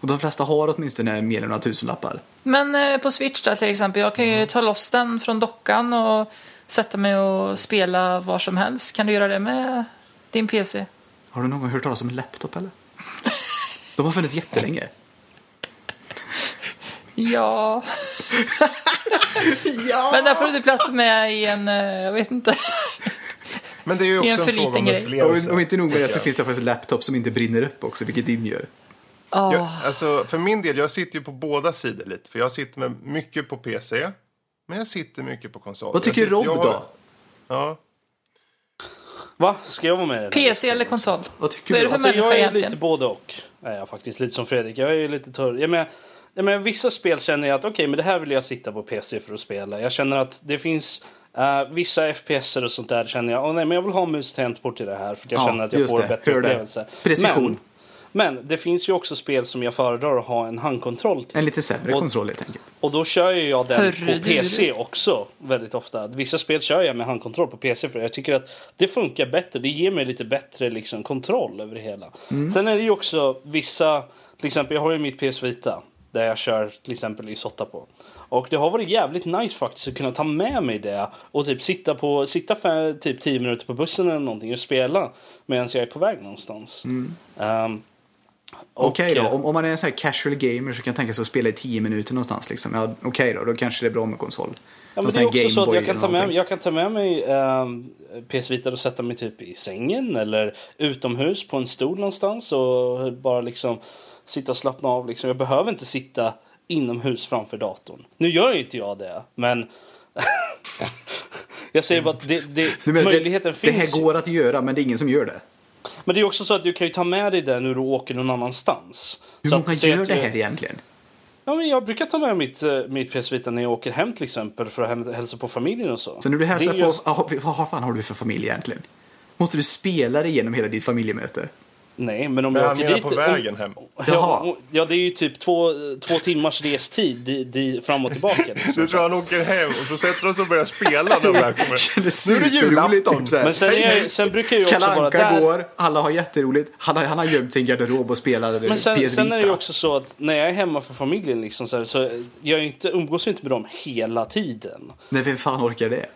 Och de flesta har åtminstone mer än några tusenlappar. Men eh, på Switch där till exempel, jag kan Mm. ju ta loss den från dockan och sätta mig och spela var som helst. Kan du göra det med din PC? Har du någon gång hört talas om en laptop eller? De har funnits jättelänge. Ja. Ja! Men där får du plats med i en, eh, jag vet inte. Men det är ju också en en, för fråga om liten grej. upplevelse. Och, och inte nog med det så finns det faktiskt en laptop som inte brinner upp också, vilket din gör. Ja. Jag, alltså, för min del, jag sitter ju på båda sidor lite. För jag sitter med mycket på PC, men jag sitter mycket på konsol. Vad tycker Rob har- då? Ja, Va? Ska jag vara med? PC eller konsol? Vad tycker Vad är du? det för Alltså, jag är egentligen? lite både och. Är jag faktiskt. Lite som Fredrik. Jag är ju lite torr. Jag menar, jag menar, vissa spel känner jag att okej, men det här vill jag sitta på PC för att spela. Jag känner att det finns eh, vissa FPS och sånt där känner jag, åh nej men jag vill ha mus tangentbord till det här för att jag Ja, känner att jag får det. bättre upplevelse. Precision. Men, men det finns ju också spel som jag föredrar att ha en handkontroll till. En lite sämre Och- kontroll helt enkelt. Och då kör ju jag den Hörru, på du. PC också väldigt ofta. Vissa spel kör jag med handkontroll på PC för jag tycker att det funkar bättre. Det ger mig lite bättre liksom, kontroll över det hela. Sen är det ju också vissa, till exempel jag har ju mitt PS Vita där jag kör till exempel i Sotta på. Och det har varit jävligt nice faktiskt att kunna ta med mig det och typ sitta på sitta för typ 10 minuter på bussen eller någonting och spela medan jag är på väg någonstans. Ehm, och, Okej då, eh, om, om man är en sån här casual gamer så kan jag tänka sig att spela i 10 minuter någonstans. Liksom. Ja, Okej då, då kanske det är bra med konsol. Ja, men det är också så att jag kan, ta med, någonting. jag kan ta med mig um, PS Vita och sätta mig typ i sängen eller utomhus på en stol någonstans och bara liksom sitta och slappna av. Liksom. Jag behöver inte sitta inomhus framför datorn. Nu gör ju inte jag det, men jag säger bara att det, det, menar, möjligheten det, finns. det här går att göra men det är ingen som gör det. Men det är också så att du kan ju ta med dig det när du åker någon annanstans. Hur så många att, gör att det här egentligen? Ja, men jag brukar ta med mitt, eh, mitt PS Vita när jag åker hem till exempel för att hälsa på familjen och så. Så när du hälsar på, ah, vad fan har du för familj egentligen? Måste du spela det igenom hela ditt familjemöte? Nej, men om men jag han åker dit... på vägen hem. Ja, ja, det är ju typ två, två timmars restid di, di, fram och tillbaka. Liksom. Du tror han åker hem och så sätter de sig och börjar spela när de väl kommer. Det är Nu är det julafton. här. Men sen, jag, sen brukar jag ju också vara där. går, alla har jätteroligt. Han har, han har gömt sin garderob och spelar Men sen, sen är det ju också så att när jag är hemma för familjen liksom, så, här, så jag är inte, umgås ju inte med dem hela tiden. Nej, vem fan orkar det?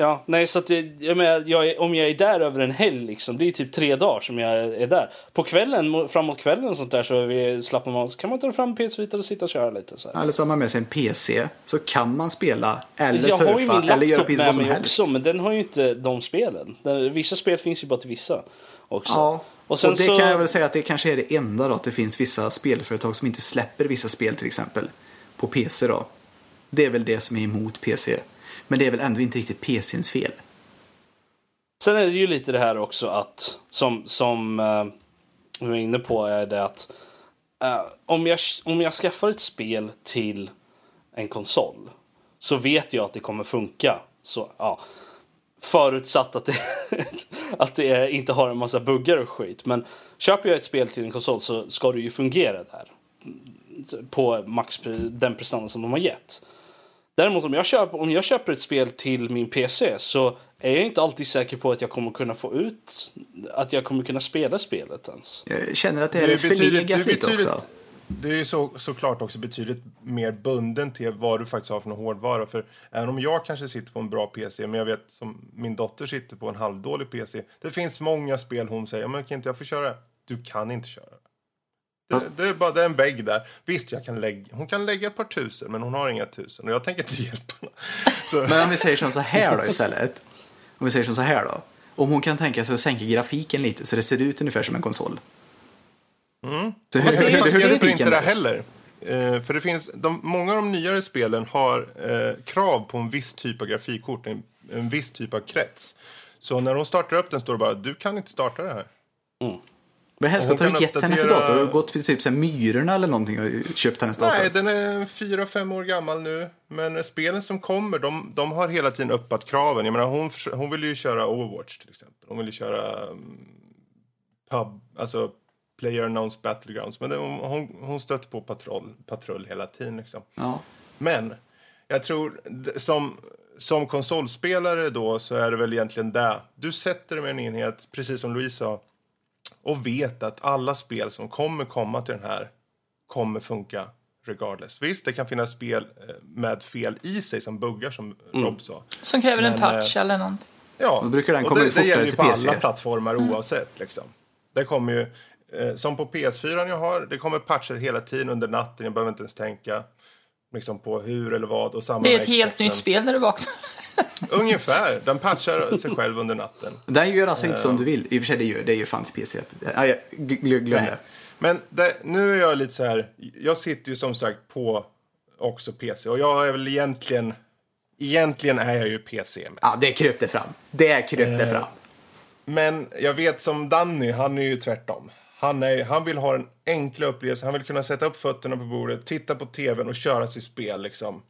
Ja, nej, så att det, jag menar, jag om jag är där över en helg, liksom, det är typ tre dagar som jag är där. På kvällen, framåt kvällen och sånt där, så vi slappnar man så kan man ta fram PS Vita och sitta och köra lite. Så här. Eller så har man med sig en PC så kan man spela eller jag har ju surfa min eller göra precis vad som helst. också, men den har ju inte de spelen. Den, vissa spel finns ju bara till vissa också. Ja, Och och det så, kan jag väl säga att det kanske är det enda då, att det finns vissa spelföretag som inte släpper vissa spel till exempel på PC då. Det är väl det som är emot PC. Men det är väl ändå inte riktigt PCns fel. Sen är det ju lite det här också att, som, som uh, vi var inne på, är det att eh, om, jag, om jag skaffar ett spel till en konsol så vet jag att det kommer funka. Så, ja, förutsatt att det, att det inte har en massa buggar och skit. Men köper jag ett spel till en konsol så ska det ju fungera där. På max den prestanda som de har gett. Däremot om jag, köper, om jag köper ett spel till min PC så är jag inte alltid säker på att jag kommer kunna få ut att jag kommer kunna spela spelet ens. Jag känner att det är, Du är förlegat lite också. Du är ju så, såklart också betydligt mer bunden till vad du faktiskt har för någon hårdvara. För även om jag kanske sitter på en bra PC, men jag vet som min dotter sitter på en halvdålig PC. Det finns många spel hon säger, men kan inte jag få köra? Du kan inte köra. Det, Fast- det är bara det är en vägg där. Visst, jag kan lägga, hon kan lägga ett par tusen, men hon har inga tusen. Och jag tänker inte hjälpa henne. Så, Men om vi säger som så här då istället. Om vi säger som så här då. Om hon kan tänka sig att sänka grafiken lite så det ser ut ungefär som en konsol. Så hur, hur, det hur, hur, hur hjälper inte det där? heller. Eh, för det finns, de, många av de nyare spelen har eh, krav på en viss typ av grafikkort, en, en viss typ av krets. Så när de startar upp den står det bara du kan inte starta det här. Vad helskotta har du gett henne för dator? Har du gått till typ Myrorna eller någonting och köpt hennes dator? Nej, den är fyra, fem år gammal nu. Men spelen som kommer, de, de har hela tiden uppat kraven. Jag menar, hon, hon vill ju köra Overwatch till exempel. Hon vill ju köra um, pub, alltså Player Announced Battlegrounds. Men det, hon, hon, stöter på patrull, patrull hela tiden liksom. Ja. Men jag tror, som, som konsolspelare då så är det väl egentligen det. Du sätter dig med en enhet, precis som Louise sa, och vet att alla spel som kommer komma till den här kommer funka regardless. Visst, det kan finnas spel eh, med fel i sig som buggar som Rob sa. Som kräver en Men, patch eh, eller någonting. Ja, Då brukar den och komma det, ut det fortare gäller ju på PC. alla plattformar oavsett. Liksom. Det kommer ju, eh, som på PS4 jag har, det kommer patcher hela tiden under natten. Jag behöver inte ens tänka liksom, på hur eller vad. Och samma Det är ett helt nytt spel när du vaknar. Ungefär. Den patchar sig själv under natten. Den gör alltså inte som du vill. I och för sig, det gör, det gör fan till PC. Jag gl- glöm det. Men det, nu är jag lite så här. Jag sitter ju som sagt på också PC. Och jag är väl egentligen... Egentligen är jag ju PC mest. Ja, det kröp det fram. Det kröp det Eh, fram. Men jag vet som Danny, han är ju tvärtom. Han, är, han vill ha en enkla upplevelse. Han vill kunna sätta upp fötterna på bordet, titta på tvn och köra sitt spel. Liksom.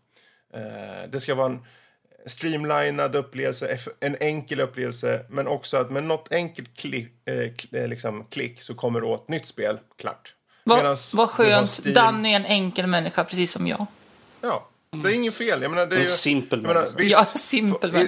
Eh, det ska vara en streamlinad upplevelse, en enkel upplevelse. Men också att med något enkelt klick, eh, eh, liksom, klick så kommer det åt nytt spel. Klart. Vad, vad du skönt. Danny är en enkel människa, precis som jag. Ja, det är inget fel. Jag menar, det är En ju, simpel menar, visst, Ja,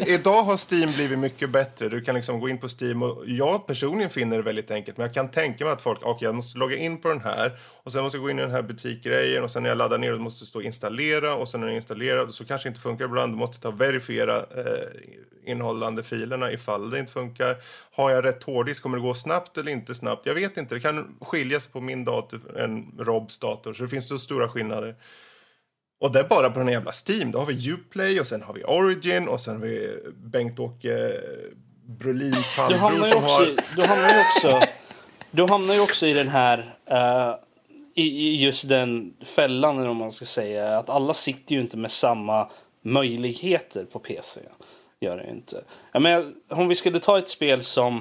i. Idag har Steam blivit mycket bättre. Du kan liksom gå in på Steam och jag personligen finner det väldigt enkelt. Men jag kan tänka mig att folk, okej jag måste logga in på den här och sen måste jag gå in i den här butikgrejen och sen när jag laddar ner det måste det stå installera och sen när den är installerad så kanske det inte funkar ibland. Du måste ta verifiera eh, innehållande filerna ifall det inte funkar. Har jag rätt hårddisk, kommer det gå snabbt eller inte snabbt? Jag vet inte. Det kan skilja sig på min dator än Robs dator så det finns så stora skillnader. Och det är bara på den jävla Steam. Då har vi Uplay och sen har vi Origin och sen har vi Bengt-Åke Brolins ju som också, har... du hamnar ju också, du hamnar ju också i den här, eh, i, i just den fällan eller om man ska säga, att alla sitter ju inte med samma möjligheter på PC. Gör det inte. Jag menar, om vi skulle ta ett spel som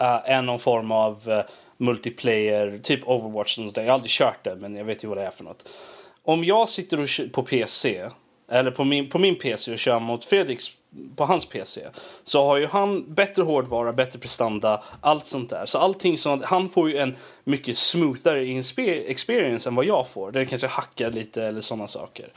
uh, är någon form av eh, multiplayer, typ Overwatch. Jag har aldrig kört det, men jag vet ju vad det är för något. Om jag sitter och på PC, eller på min, på min PC och kör mot Fredriks på hans PC, så har ju han bättre hårdvara, bättre prestanda, allt sånt där. Så allting sånt, han får ju en mycket smoothare experience än vad jag får. Där det kanske hackar lite eller sådana saker.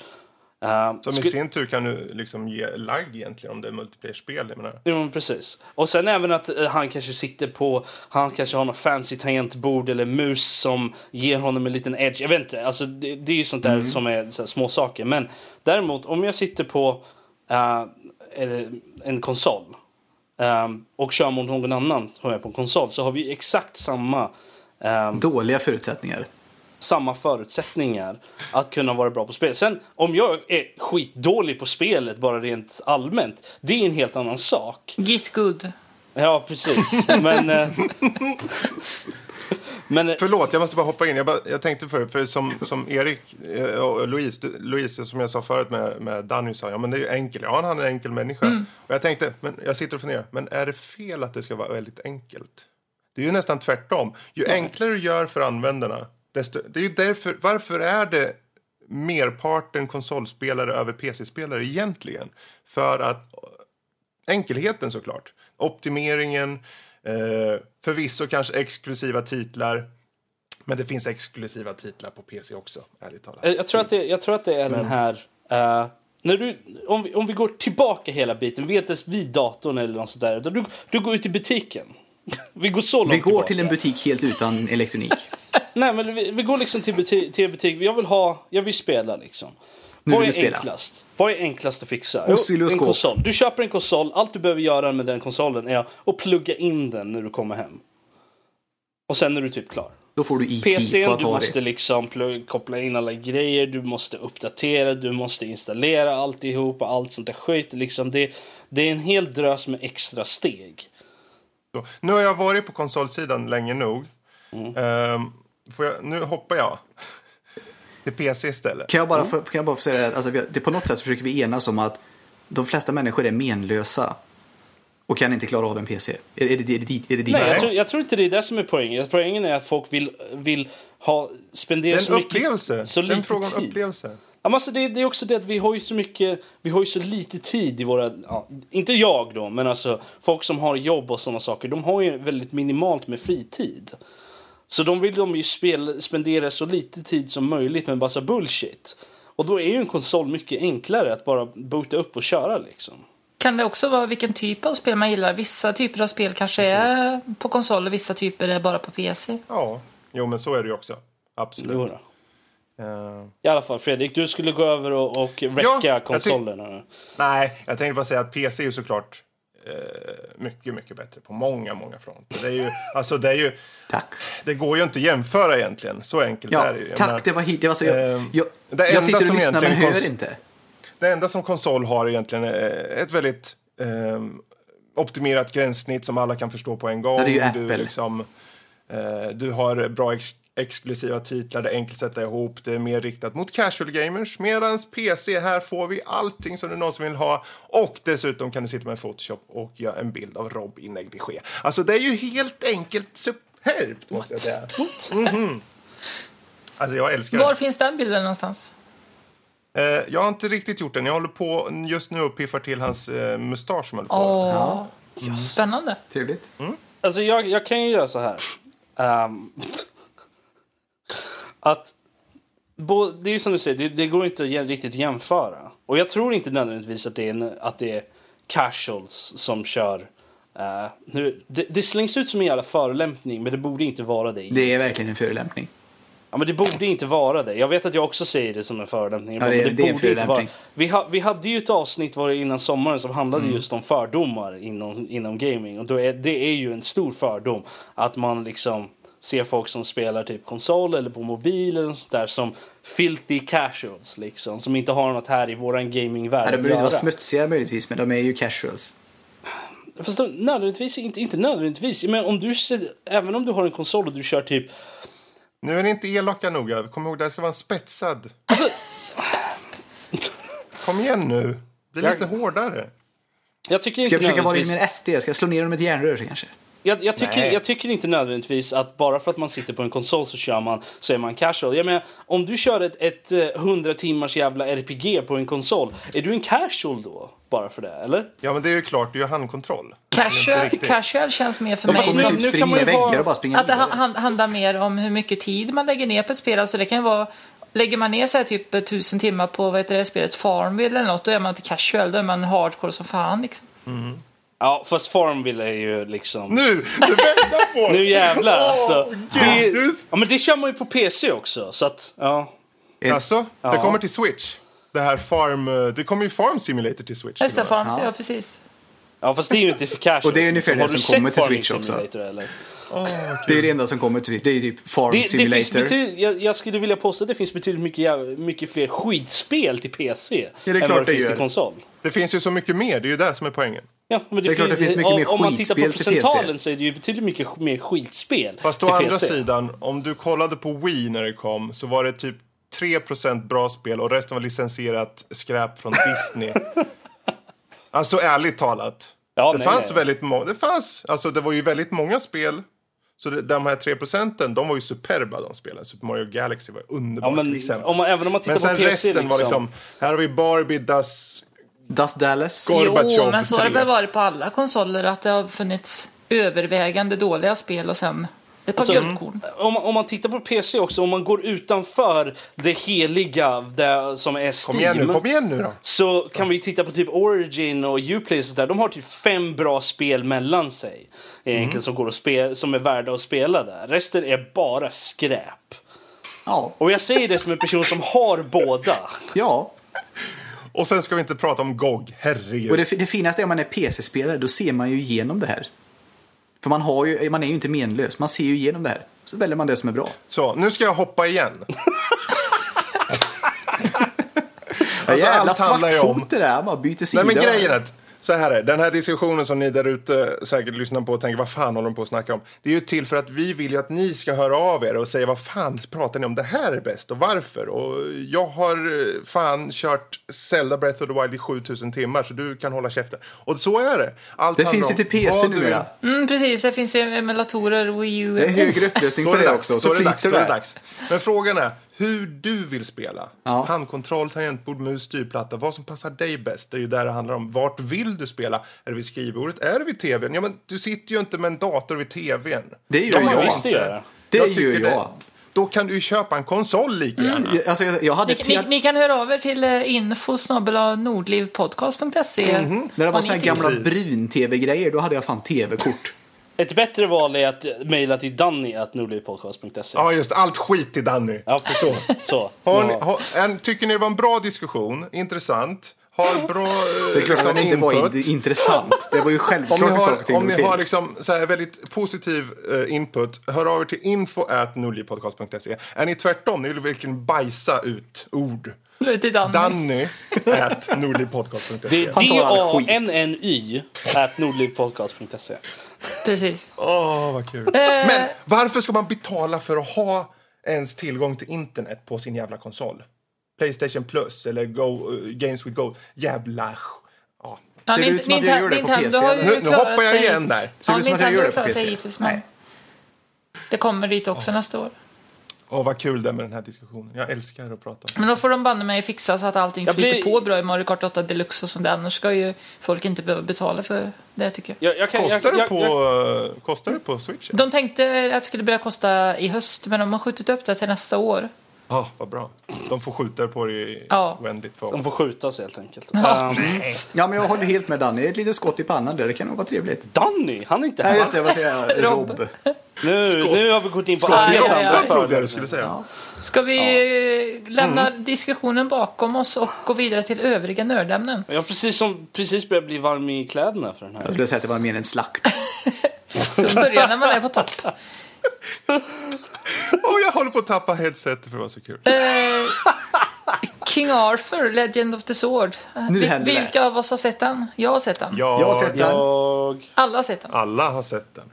Uh, Som i sin tur kan du liksom ge lag egentligen om det är multiplayer-spel. Jag menar. Jo, men precis. Och sen även att eh, han kanske sitter på, han kanske har något fancy tangentbord eller mus som ger honom en liten edge. Jag vet inte, alltså det, det är ju sånt där som är så här, små saker. Men däremot om jag sitter på eh, eh, en konsol eh, och kör mot någon annan som är på en konsol så har vi exakt samma eh, Dåliga förutsättningar. Samma förutsättningar att kunna vara bra på spel. Sen om jag är skitdålig på spelet bara rent allmänt, det är en helt annan sak. Git good. Ja, precis. Men... eh, men eh, Förlåt, jag måste bara hoppa in. Jag, bara, jag tänkte för, för som, som Erik eh, och Louise, du, Louise, som jag sa förut med, med Danny, sa ja men det är ju enkelt. Ja, han är en enkel människa. Och jag tänkte, men jag sitter och funderar, men är det fel att det ska vara väldigt enkelt? Det är ju nästan tvärtom. Ju enklare du gör för användarna, desto, det är ju därför, varför är det merparten konsolspelare över PC-spelare egentligen? För att enkelheten såklart. Optimeringen, eh, förvisso kanske exklusiva titlar. Men det finns exklusiva titlar på PC också, ärligt talat. eh, jag, tror att det, jag tror att det är den här... eh, när du, om, vi, om vi går tillbaka hela biten, vi är inte ens vid datorn eller något sånt där. utan Du, du går ut i butiken. Vi går så långt Vi går tillbaka. till en butik helt utan elektronik. Nej, men vi, vi går liksom till, butik, till butik. Jag vill ha, jag vill spela liksom. Nu Vad är du spela. enklast? Vad är enklast att fixa? Jo, En konsol. Du köper en konsol, allt du behöver göra med den konsolen är att plugga in den när du kommer hem. Och sen är du typ klar. Då får du IT PCn, på du Atari. måste liksom koppla in alla grejer, du måste uppdatera, du måste installera alltihop och allt sånt där skit. Liksom det, det är en hel drös med extra steg. Så, nu har jag varit på konsolsidan länge nog. Ehm, får jag, nu hoppar jag. till PC istället. Kan jag bara få, kan jag bara få säga att alltså, det, på något sätt så försöker vi enas om att de flesta människor är menlösa och kan inte klara av en PC. Är, är, det, är, det, är det dit Nej, jag tror, jag tror inte det är det som är poängen. Poängen är att folk vill, vill ha, spendera så mycket, upplevelse. så lite fråga om tid. upplevelse. Alltså det, det är också det att vi har ju så mycket, vi har ju så lite tid i våra, ja, inte jag då, men alltså folk som har jobb och sådana saker, de har ju väldigt minimalt med fritid. Så de vill de ju spel, spendera så lite tid som möjligt med massa bullshit. Och då är ju en konsol mycket enklare att bara boota upp och köra liksom. Kan det också vara vilken typ av spel man gillar? Vissa typer av spel kanske är på konsol och vissa typer är bara på PC. Ja, jo men så är det ju också. Absolut. Eh, I alla fall Fredrik, du skulle gå över och, och räcka tyck- konsolerna. nej, jag tänkte bara säga att PC är ju såklart mycket, mycket bättre på många, många fronter. Det är ju, alltså det är ju, Tack. det går ju inte att jämföra egentligen. Så enkelt Ja, är det ju. Jag menar, tack, det var hit. Det var så, jag, Ehm, jag, det jag sitter och lyssnar men hör inte. Det enda som konsol har egentligen är ett väldigt ehm, optimerat gränssnitt som alla kan förstå på en gång. Ja, det är ju Du, Apple. liksom, eh, du har bra ex exklusiva titlar, det är enkelt att sätta ihop, det är mer riktat mot casual gamers. Medan PC, här får vi allting som du någonsin vill ha. Och dessutom kan du sitta med Photoshop och göra en bild av Rob i negligé. Alltså det är ju helt enkelt superbt måste jag säga. Mhm. Alltså jag älskar det. Var finns den bilden någonstans? Eh, jag har inte riktigt gjort den. Jag håller på just nu och piffar till hans eh, mustasch som på. Åh, spännande. Trevligt. Alltså jag, jag kan ju göra så här. Ehm, att det är som du säger, det, det går inte att riktigt jämföra. Och jag tror inte nödvändigtvis att det är, att det är casuals som kör. eh, nu, det, det slängs ut som en jävla förolämpning men det borde inte vara det. Det är verkligen en förolämpning. Ja, men det borde inte vara det. Jag vet att jag också säger det som en förolämpning. Ja, det men det är en förolämpning. Vi, ha, vi hade ju ett avsnitt var det innan sommaren som handlade Mm. just om fördomar inom, inom gaming. Och då är, det är ju en stor fördom att man liksom ser folk som spelar typ konsol eller på mobil eller sånt där som filthy casuals liksom. Som inte har något här i våran gamingvärld Ja, de behöver inte vara smutsiga möjligtvis, men de är ju casuals. Fast de, nödvändigtvis, inte, inte nödvändigtvis. Men om du ser, även om du har en konsol och du kör typ Nu är ni inte elaka noga. Kom ihåg, det här ska vara en spetsad. Alltså- Kom igen nu. Bli Jag- lite hårdare. jag tycker Ska jag försöka vara lite mer SD? Ska jag slå ner dem med ett järnrör så kanske? Jag, jag, tycker, jag tycker inte nödvändigtvis att bara för att man sitter på en konsol så kör man så är man casual. Jag menar, om du kör ett, ett eh, 100 timmars jävla RPG på en konsol, är du en casual då? Bara för det, eller? Ja, men det är ju klart. Är ju handkontroll. Casual, casual känns mer för mig nu- som nu kan man ju ha- och bara springa att det hand- handlar mer om hur mycket tid man lägger ner på ett spel. Alltså det kan ju vara Lägger man ner så här typ tusen timmar på vad heter det, spelet Farmville eller något, då är man inte casual, då är man hardcore som fan. Liksom. Ja, fast Farmville är ju liksom... Nu! Du vänder på Nu det! jävlar alltså. Åh, Det, du- ja, men det kör man ju på PC också, så att... Ja. Alltså, det Ja. kommer till Switch. Det här Farm... eh, Det kommer ju Farm Simulator till Switch. Just det. Farm, Ja. ja. precis. ja, fast det är ju inte för casual. Och det är ungefär det Har du som kommer till Switch också. Eller? Det är det enda som kommer till Det är typ Farm Det, det Simulator. finns betyd, jag, jag skulle vilja påstå att det finns betydligt mycket, mycket fler skitspel till PC det är än klart vad det det finns gör. till konsol. Det finns ju så mycket mer. Det är ju det som är poängen. Ja, men det, är klart det fin- finns mycket om- mer Om man tittar på procentalen så är det ju betydligt mycket mer skitspel Fast å andra PC. sidan, om du kollade på Wii när det kom så var det typ 3% bra spel och resten var licensierat skräp från Disney. alltså ärligt talat. Ja, det nej, fanns nej. väldigt många, det fanns, alltså det var ju väldigt många spel. Så det, de här 3 procenten, de var ju superba de spelen. Super Mario Galaxy var underbart Ja, men till exempel. om man, även om man tittar men sen på PC resten var liksom, här har vi Barbie, Das, Dust Dallas. Go- Gorbachev Jo, men så har det väl varit på alla konsoler att det har funnits övervägande dåliga spel och sen ett par Alltså, guldkorn. om, man- om man tittar på PC också, om man går utanför det heliga det, som är kom igen nu, Steam. kom igen nu då. Så kan vi titta på typ Origin och Uplay och sånt där. De har typ fem bra spel mellan sig. Egentligen Mm. som, går att spela, som är värda att spela där. Resten är bara skräp. Ja. Och jag säger det som en person som har båda. ja. Och sen ska vi inte prata om GOG, herregud. Och det, det finaste är om man är PC-spelare, då ser man ju igenom det här. För man, har ju, man är ju inte menlös, man ser ju igenom det här. Så väljer man det som är bra. Så, nu ska jag hoppa igen. Alltså, jävla svartfot det där, man byter sida. Nej men grejen är att Så här är. Den här diskussionen som ni där ute säkert lyssnar på och tänker vad fan håller de på att snacka om? Det är ju till för att vi vill ju att ni ska höra av er och säga vad fan pratar ni om? Det här är bäst och varför? Och jag har eh, fan kört Zelda Breath of the Wild i 7000 timmar så du kan hålla käften. Och så är det. Allt Det finns ju till PC du numera. Mm, precis, det finns ju emulatorer, Wii U. Det är högre upplösning på är det också. Då Så är det dags. Det dags. Men frågan är hur du vill spela. Ja. Handkontroll, tangentbord, mus, styrplatta. Vad som passar dig bäst. Det är ju där det handlar om. Vart vill du spela? Är det vid skrivbordet? Är det vid tvn? Ja, men du sitter ju inte med en dator vid tvn. Det gör man jag. visst göra. Det Jag gör tycker jag. det. Då kan du ju köpa en konsol lika gärna. Alltså, jag, jag hade Ni, ni, ni kan höra av er till eh, info nordlivpodcast.se. När det var ni gamla brun-tv-grejer, då hade jag fan tv-kort. Ett bättre val är att mejla till danny.nordlivpodcast.se. Ja, just det. Allt skit till Danny. Ja, precis. Så. Har ni, har, en, tycker ni det var en bra diskussion? Intressant? Har bra eh, Det är klart att liksom, den inte var in- intressant. Det var ju Om självklart ni en sak har, om ni till. har liksom så här väldigt positiv eh, input, hör av er till info at nullipodcast.se. Är ni tvärtom, ni vill verkligen bajsa ut ord. Till Danny. Danny at. Det är. D-A-N-N-Y at nordlivpodcast.se. Precis. Åh, vad kul. Eh. Men varför ska man betala för att ha ens tillgång till internet på sin jävla konsol? Playstation Plus eller Go, eh, Games with Gold. Jävla... Ja. Ja, Ser det ut som att jag gör det på PC, eller? Nu- nu hoppar jag igen där. Ser det ut som att jag har det på PC? Nej. det kommer dit också nästa år. Åh, vad kul det är med den här diskussionen. Jag älskar att prata om Men då får de banne mig fixa så att allting Jag flyter blir- på bra i Mario Kart 8 Deluxe och sånt där. Annars ska ju folk inte behöva betala för det tycker jag. Jag, jag kan, Kostar, jag, det på, jag, kostar det på Switch? De tänkte att det skulle börja kosta i höst, men de har skjutit upp det till nästa år. Ja, vad bra. De får skjuta på det i Ja. oändligt för de får skjutas helt enkelt. Ja. Um, Ja, men jag håller helt med Danny. Ett litet skott i pannan där, det kan nog vara trevligt. Danny, han är inte Nej, här. just det. Vad säger jag? Rob. Rob. Nu, Skott. nu har vi gått in på Skott i ja, ja. råttan trodde jag du skulle säga. Ja. Ska vi eh, lämna diskussionen bakom oss och gå vidare till övriga nördämnen? Jag har precis, som, precis börjat bli varm i kläderna för den Jag här. skulle säga att det var mer en slakt. Så börja när man är på topp. Åh, jag håller på att tappa headsetet för det var så kul. Eh, King Arthur, Legend of the Sword. Eh, Nu vil- händer det. vilka av oss har sett den? Jag har sett den. Ja, Jag har sett den. Jag... Alla har sett den. Alla har sett den.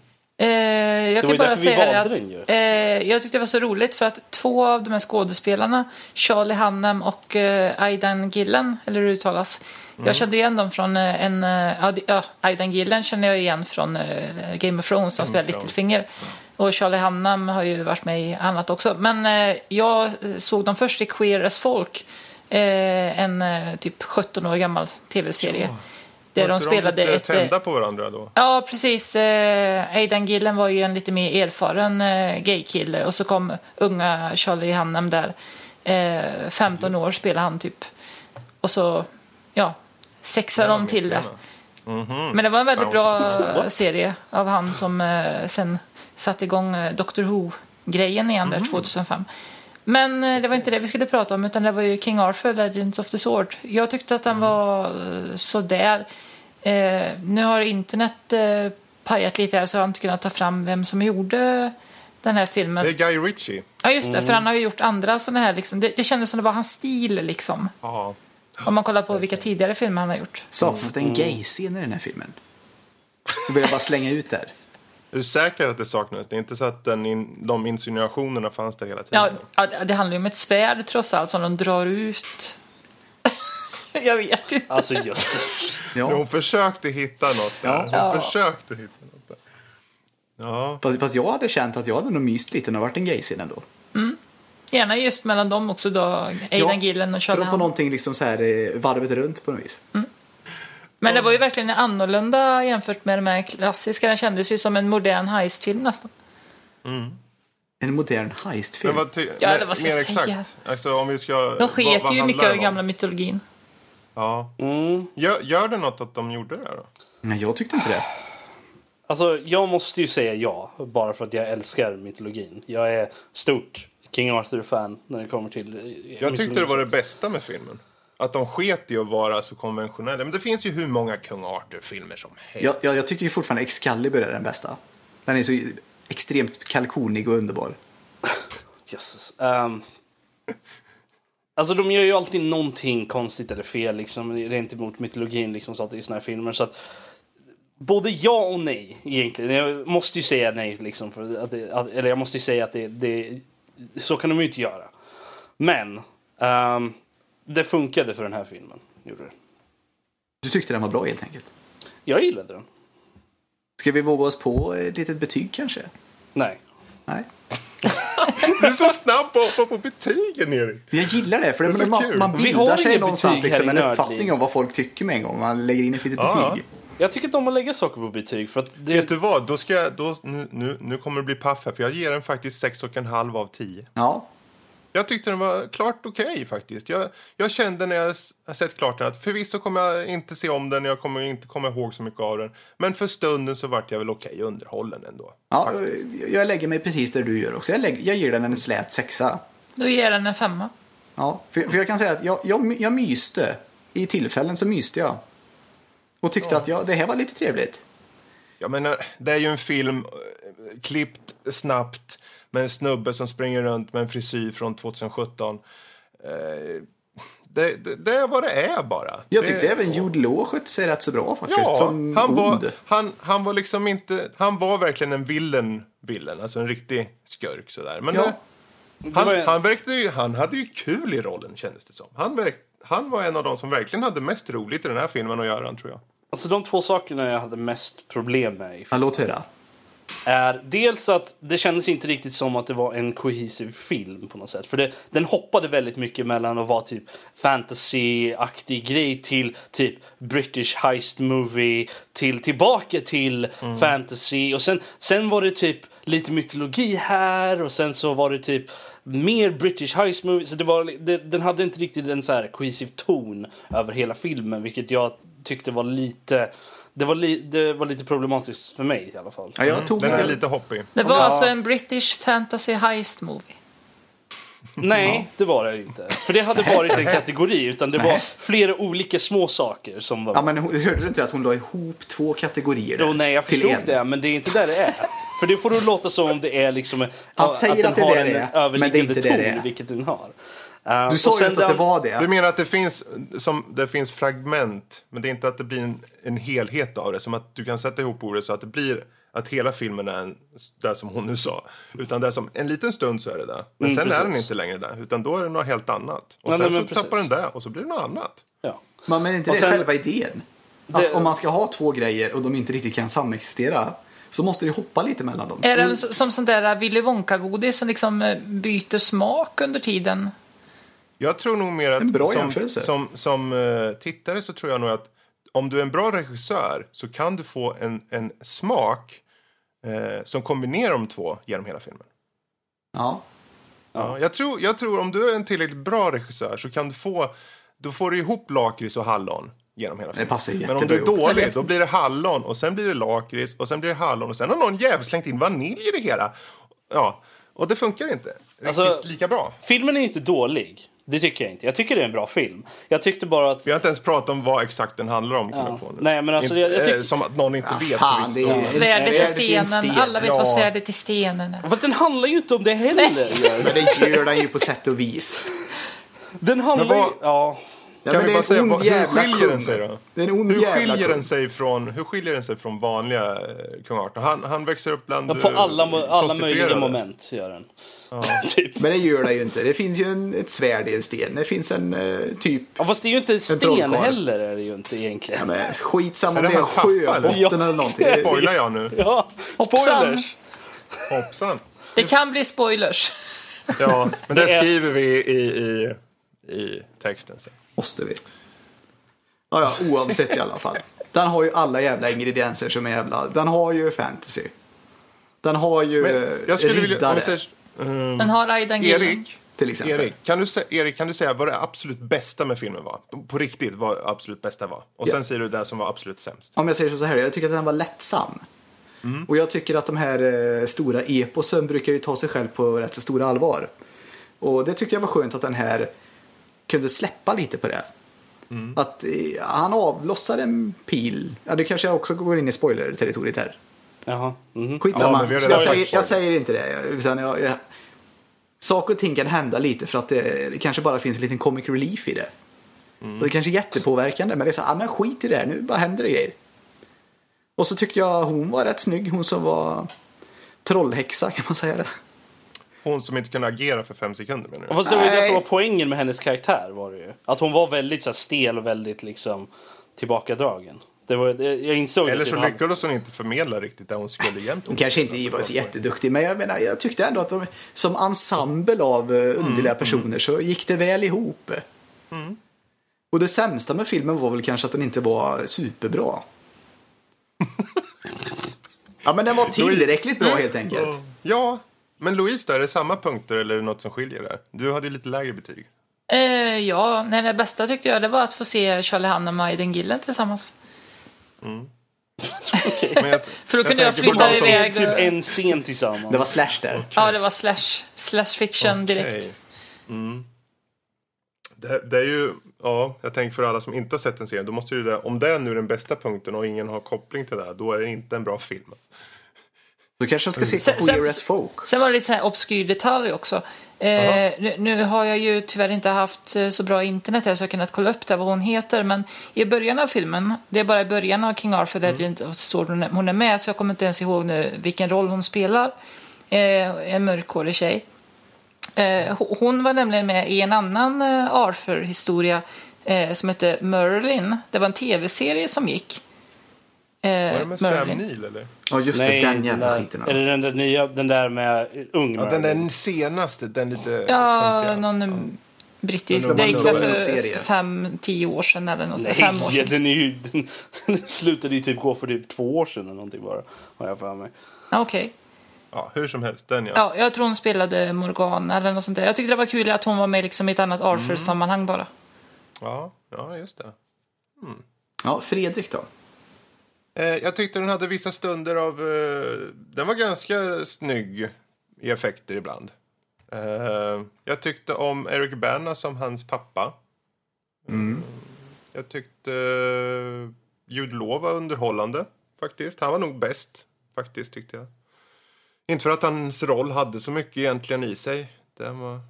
Eh, jag var kan ju bara därför vi säga det valde att den ju. eh, jag tyckte det var så roligt för att två av de här skådespelarna, Charlie Hunnam och eh, Aidan Gillen, eller hur det uttalas. Mm. Jag kände igen dem från eh, en... eh, ja, de- ja, Aidan Gillen känner jag igen från eh, Game of Thrones, han spelar Thrones. Littlefinger. Och Charlie Hunnam har ju varit med i annat också. Men eh, jag såg dem först i Queer as Folk, eh, en eh, typ 17 år gammal tv-serie. Där Var de spelade lite ett... eh, tända på varandra då? Ja, precis. Eh, Aidan Gillen var ju en lite mer erfaren eh, gaykille och så kom unga Charlie Hunnam där. Eh, 15 år spelade han typ. Och så, ja, sexade de till det. Mhm. Men det var en väldigt bra serie av han som sen satte igång eh, Doctor Who-grejen igen där 2005. Men eh, det var inte det vi skulle prata om utan det var ju King Arthur, Legends of the Sword. Jag tyckte att den var eh, sådär. Eh, nu har internet eh, pajat lite här så jag har inte kunnat ta fram vem som gjorde den här filmen. Det är Guy Ritchie. Ja, just det, för han har ju gjort andra sådana här liksom. Det, det kändes som det var hans stil liksom. Ja. Om man kollar på vilka tidigare filmer han har gjort. Saknas det en gay-scen i den här filmen? Det vill jag bara slänga ut där. Är du säker att det saknades? Det är inte så att den in, de insinuationerna fanns där hela tiden? Ja, det handlar ju om ett svärd trots allt som de drar ut. jag vet inte. Alltså jösses. Ja. Hon försökte hitta något där. Hon Ja. försökte hitta något där. Ja. Fast, fast jag hade känt att jag hade nog myst lite när det varit en gay-scen ändå. Gärna just mellan dem också då. Aidan Ja, Gillen och Charlie på någonting liksom så här eh, varvet runt på något vis. Men det var ju verkligen annorlunda jämfört med de här klassiska. Den kändes ju som en modern heistfilm nästan. En modern heistfilm. Men vad ty- Ja, eller vad ska mer jag säga? exakt? Alltså, om vi ska, De sket ju mycket av den gamla mytologin. Ja. Mm. Gör, gör det något att de gjorde det då? Nej, jag tyckte inte det. Alltså, jag måste ju säga ja, bara för att jag älskar mytologin. Jag är stort King Arthur-fan när det kommer till eh, Jag tyckte mytologi. det var det bästa med filmen. Att de sket i att vara så konventionella. Men det finns ju hur många kung Arthur-filmer som helst. Jag, jag, jag tycker ju fortfarande Excalibur är den bästa. Den är så extremt kalkonig och underbar. Jösses. Ehm, Alltså de gör ju alltid någonting konstigt eller fel liksom, rent emot mytologin liksom, så att det är såna här filmer. Så att, både ja och nej egentligen. Jag måste ju säga nej liksom. För att det, att, eller jag måste ju säga att det, det, så kan de ju inte göra. Men ehm, det funkade för den här filmen. Gjorde det. Du tyckte den var bra helt enkelt. Jag gillade den. Ska vi våga oss på ett litet betyg kanske? Nej. Nej. Du är så snabb på att hoppa på betygen, Erik. Jag gillar det, för Det är så man, man bildar sig någonstans liksom, en uppfattning om vad folk tycker med en gång. Man lägger in ett litet Ja. betyg. Jag tycker inte om att lägga saker på betyg. För att det, Vet du vad? Då ska jag, då, nu, nu, nu kommer det bli paff här, för jag ger den faktiskt 6,5 av 10. Ja, Jag tyckte den var klart okej faktiskt. Jag, jag kände när jag sett klart den att förvisso kommer jag inte se om den, jag kommer inte komma ihåg så mycket av den. Men för stunden så vart jag väl okej underhållen ändå. ja jag lägger mig precis där du gör också. Jag, lägger, jag ger den en slät sexa. Då ger den en femma. Ja, för, för jag kan säga att jag, jag, jag myste. I tillfällen så myste jag. Och tyckte att ja, det här var lite trevligt. Jag menar, det är ju en film eh, klippt snabbt med en snubbe som springer runt med en frisyr från 2017. Eh, det, det, det är vad det är bara. Jag det, tyckte även Jude Law skötte sig rätt så bra faktiskt. Ja, som han var, han, han var liksom inte... Han var verkligen en villen, villen alltså en riktig skurk sådär. Men Ja. det, det han, ju- han, verkade ju, han hade ju kul i rollen kändes det som. Han, verk, han var en av de som verkligen hade mest roligt i den här filmen att göra, tror jag. Alltså de två sakerna jag hade mest problem med i Ja, låt höra. Är dels att det kändes inte riktigt som att det var en cohesive film på något sätt. För det, den hoppade väldigt mycket mellan att vara typ fantasy-aktig grej till typ British heist movie till tillbaka till fantasy och sen, sen var det typ lite mytologi här och sen så var det typ mer British heist movie. Så det var, det, den hade inte riktigt en så här cohesive ton över hela filmen vilket jag tyckte var lite det var, li, det var lite problematiskt för mig i alla fall. Ja, jag tog Den är lite hoppig. Det var Ja. alltså en British fantasy heist movie. Nej, det var det inte. För det hade varit en kategori. Utan det var flera olika små saker som var... Ja, men hörde du inte att hon la ihop två kategorier? Jo, nej, jag förstod en? det. Men det är inte där det är. För det får du låta som om det är liksom... Han säger den att det är har där en det är, men det är inte där det ton, är. Vilket den har. Uh, Du sa just att det var det. Du menar att det finns, som, det finns fragment, men det är inte att det blir en, en helhet av det. Som att du kan sätta ihop ordet så att det blir att hela filmen är en, det som hon nu sa. Utan det är som en liten stund så är det där. Men Mm, sen är den precis. inte längre där. Utan då är det något helt annat. Och Nej, sen men så precis. tappar den det och så blir det något annat. Ja. Men är inte Och det sen- själva idén? Att Det- om man ska ha två grejer och de inte riktigt kan samexistera så måste det hoppa lite mellan dem. Är den s- som sån där Willy Wonka-godis som liksom eh, byter smak under tiden? Jag tror nog mer att En bra som, jämförelse. som, som eh, tittare så tror jag nog att om du är en bra regissör så kan du få en, en smak eh, som kombinerar de två genom hela filmen. Ja. Ja, jag, tror, jag tror om du är en tillräckligt bra regissör så kan du få, då får du ihop lakrits och hallon genom hela filmen. passar Men om du är ihop. dålig, då blir det hallon och sen blir det lakrits och sen blir det hallon och sen har någon jävel slängt in vanilj i det hela. Ja, och det funkar inte riktigt Alltså- lika bra. Filmen är inte dålig. Det tycker jag inte. Jag tycker det är en bra film. Jag tyckte bara att... Vi har inte ens pratat om vad exakt den handlar om. nu. Nej, men alltså, jag- jag tyck- eh, Som att någon inte Ah, vet. fan, det är-. Svärdet i stenen. sten. Alla vet vad Ja. svärdet i stenen är. Fast den handlar ju inte om det heller. Men det gör den ju på sätt och vis. Den handlar vad- ju... Ja. Ja, Kan men vi bara säga, vad- hur skiljer kung. den sig då? Hur skiljer, den sig från, hur skiljer den sig från vanliga eh, kung Arthur? Han, han växer upp bland Ja, på eh, alla, mo- alla möjliga moment gör den. typ. Men det gör det ju inte. Det finns ju en, ett svärd i en sten. Det finns en eh, typ... Ja, fast det är ju inte sten trollkarl. heller är det ju inte egentligen. Ja, men skitsamma om det är en sjöbotten eller någonting. Spoilar jag nu? Ja, spoilers! Hoppsan. Det kan bli spoilers. Ja, men det, Det är- skriver vi i, i, i texten sen. Måste vi. Ja, ja, oavsett i alla fall. Den har ju alla jävla ingredienser som är jävla... Den har ju fantasy. Den har ju Men eh, jag skulle vilja... Om riddare, vi säger, Den har Aidan Gillen. Erik, till exempel. Erik, kan du, Erik, kan du säga vad det absolut bästa med filmen var? På riktigt, vad det absolut bästa var? Och Ja. sen säger du det som var absolut sämst. Om jag säger så här, jag tycker att den var lättsam. Mm. Och jag tycker att de här eh, stora eposen brukar ju ta sig själv på rätt så stora allvar. Och det tyckte jag var skönt att den här kunde släppa lite på det. Mm. Att eh, han avlossar en pil. Ja, det kanske jag också går in i spoiler-territoriet här. Jaha. Ja, Skitsamma. redan jag, säger, jag säger inte det. Utan jag, jag, saker och ting kan hända lite för att det, det kanske bara finns en liten comic relief i det. Och det kanske är jättepåverkande men det är så här, ah, men skit i det här, nu bara händer det grejer. Och så tyckte jag hon var rätt snygg, hon som var trollhäxa kan man säga det. Hon som inte kunde agera för fem sekunder menar du? Fast det var ju det som var poängen med hennes karaktär. Var det ju. Att hon var väldigt så här, stel och väldigt liksom, tillbakadragen. Det var, jag insåg Eller så lyckades hon inte förmedla riktigt det hon skulle egentligen. Hon kanske inte var så jätteduktig men jag menar, jag tyckte ändå att de som ensemble av eh, underliga personer så gick det väl ihop. Och det sämsta med filmen var väl kanske att den inte var superbra. ja men den var tillräckligt bra helt enkelt. Ja, men Louise då, är det samma punkter eller är det något som skiljer där? Du hade ju lite lägre betyg. Eh, ja, nej, det bästa tyckte jag det var att få se Charlie Hunnam och Maiden Gillen tillsammans. Jag, För då kunde jag på flytta iväg. Typ en scen tillsammans. Det var Slash där. Ja, det var slash, slash fiction direkt. Okej. Mm. Det, det är ju, ja, jag tänker för alla som inte har sett den serien, då måste ju det, om det är nu den bästa punkten och ingen har koppling till det, då är det inte en bra film. Då kanske de ska se Sen- sen- Queer as Folk. Sen var det lite så här obskyr detalj också. Eh, nu, nu har jag ju tyvärr inte haft eh, så bra internet här så jag har kunnat kolla upp det, vad hon heter. Men i början av filmen, det är bara i början av King Arthur Legend mm. står hon, hon är med, så jag kommer inte ens ihåg nu vilken roll hon spelar. Eh, en mörkhårig tjej. Eh, ho- hon var nämligen med i en annan eh, Arthur-historia eh, som hette Merlin. Det var en tv-serie som gick. Eh, Var det med Sam Neill eller? Ja just Nej, det, den jävla skiten. Eller den där nya, den där med ung Ja, den där senaste, den lite Ja, töntiga. någon eh, brittisk. Men Det de gick väl för serie. fem, tio år sedan eller något sånt. Fem år Nej, sedan. den, är ju, den, den slutade ju typ gå för typ två år sedan eller någonting bara. Har jag för mig. Okej. Ja, hur som helst, den ja. Ja, jag tror hon spelade Morgana eller något sånt där. Jag tyckte det var kul att hon var med liksom i ett annat Arthur-sammanhang bara. Ja, ja just det. Ja, Fredrik då? Eh, jag tyckte den hade vissa stunder av... Eh, den var ganska snygg i effekter ibland. Eh, jag tyckte om Eric Bana som hans pappa. Mm. Jag tyckte Jude Law var underhållande, faktiskt. Han var nog bäst, faktiskt, tyckte jag. Inte för att hans roll hade så mycket egentligen i sig. Den var,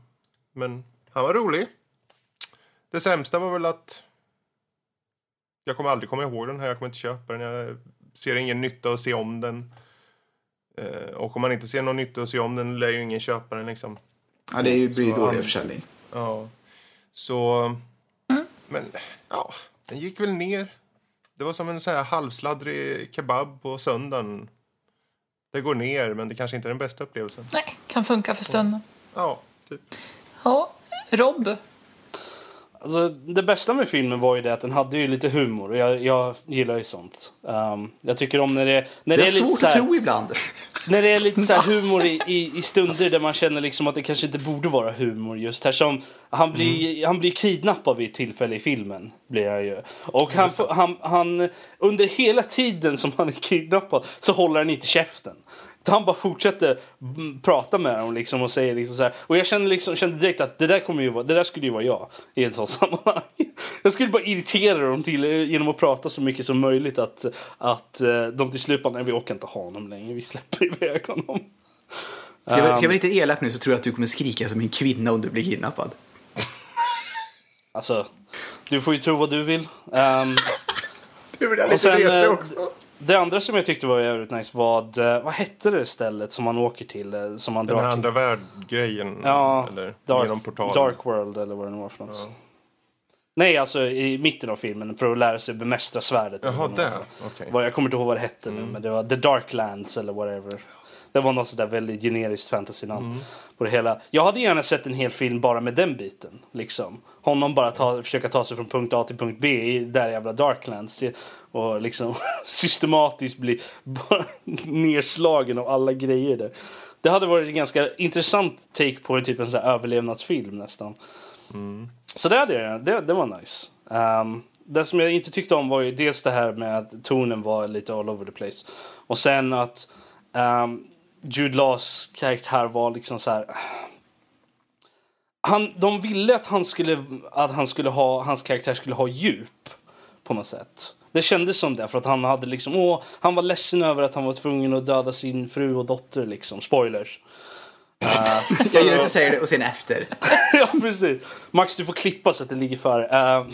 men han var rolig. Det sämsta var väl att jag kommer aldrig komma ihåg den här, jag kommer inte köpa den. Jag ser ingen nytta att se om den. Eh, och om man inte ser någon nytta att se om den lär ju ingen köpa den liksom. Ja, det är ju blir ju dålig han- försäljning. Ja. Så... Men ja, den gick väl ner. Det var som en så här halvsladdrig kebab på söndagen. Det går ner, men det kanske inte är den bästa upplevelsen. Nej, kan funka för stunden. Ja, typ. Ja, Rob. Alltså, det bästa med filmen var ju det att den hade ju lite humor och jag, jag gillar ju sånt. Um, jag tycker om när det, när Det det, är är lite svårt så att här, tro ibland. när det är lite så här humor i, i, i stunder där man känner liksom att det kanske inte borde vara humor just här som han blir, han blir kidnappad vid ett tillfälle i filmen blir jag ju. Och han, han, han, under hela tiden som han är kidnappad så håller han inte käften. Han bara fortsätter prata med dem liksom och säger liksom så här. Och jag kände, liksom, kände direkt att det där, kommer ju vara, det där skulle ju vara jag i ett sånt sammanhang. Jag skulle bara irritera dem till, genom att prata så mycket som möjligt att, att eh, de till slut bara, nej vi orkar inte ha honom längre, vi släpper iväg honom. Ska jag, ska jag Um, vara lite elak nu så tror jag att du kommer skrika som en kvinna om du blir kidnappad. Alltså, du får ju tro vad du vill. Ehm, Det blir och sen, eh, det andra som jag tyckte var jävligt nice var, eh, vad hette det stället som man åker till? eh, Som man Den drar andra värld-grejen. Ja, eller Dark. Dark World eller vad det nu var för något. Nej, alltså i mitten av filmen för att lära sig bemästra svärdet. Jaha, det. Vad- Jag kommer inte ihåg vad det hette nu, men det var The Darklands eller whatever. Det var något sådär väldigt generiskt fantasynamn på det hela. Jag hade gärna sett en hel film bara med den biten. Liksom. Honom bara ta, försöka ta sig från punkt A till punkt B i där jävla Darklands. Och liksom systematiskt bli bara nerslagen av alla grejer där. Det hade varit en ganska intressant take på en typ en sån överlevnadsfilm nästan. Så det, hade jag, det, det var nice. Um, det som jag inte tyckte om var ju dels det här med att tonen var lite all over the place. Och sen att um, Jude Laws karaktär var liksom så här. Han, de ville att, han skulle, att han skulle ha, hans karaktär skulle ha djup på något sätt. Det kändes som det för att han hade liksom, åh, han var ledsen över att han var tvungen att döda sin fru och dotter liksom, spoilers. Jag gillar att du säger det och sen efter. ja, precis. Max, du får klippa så att det ligger före. Eh,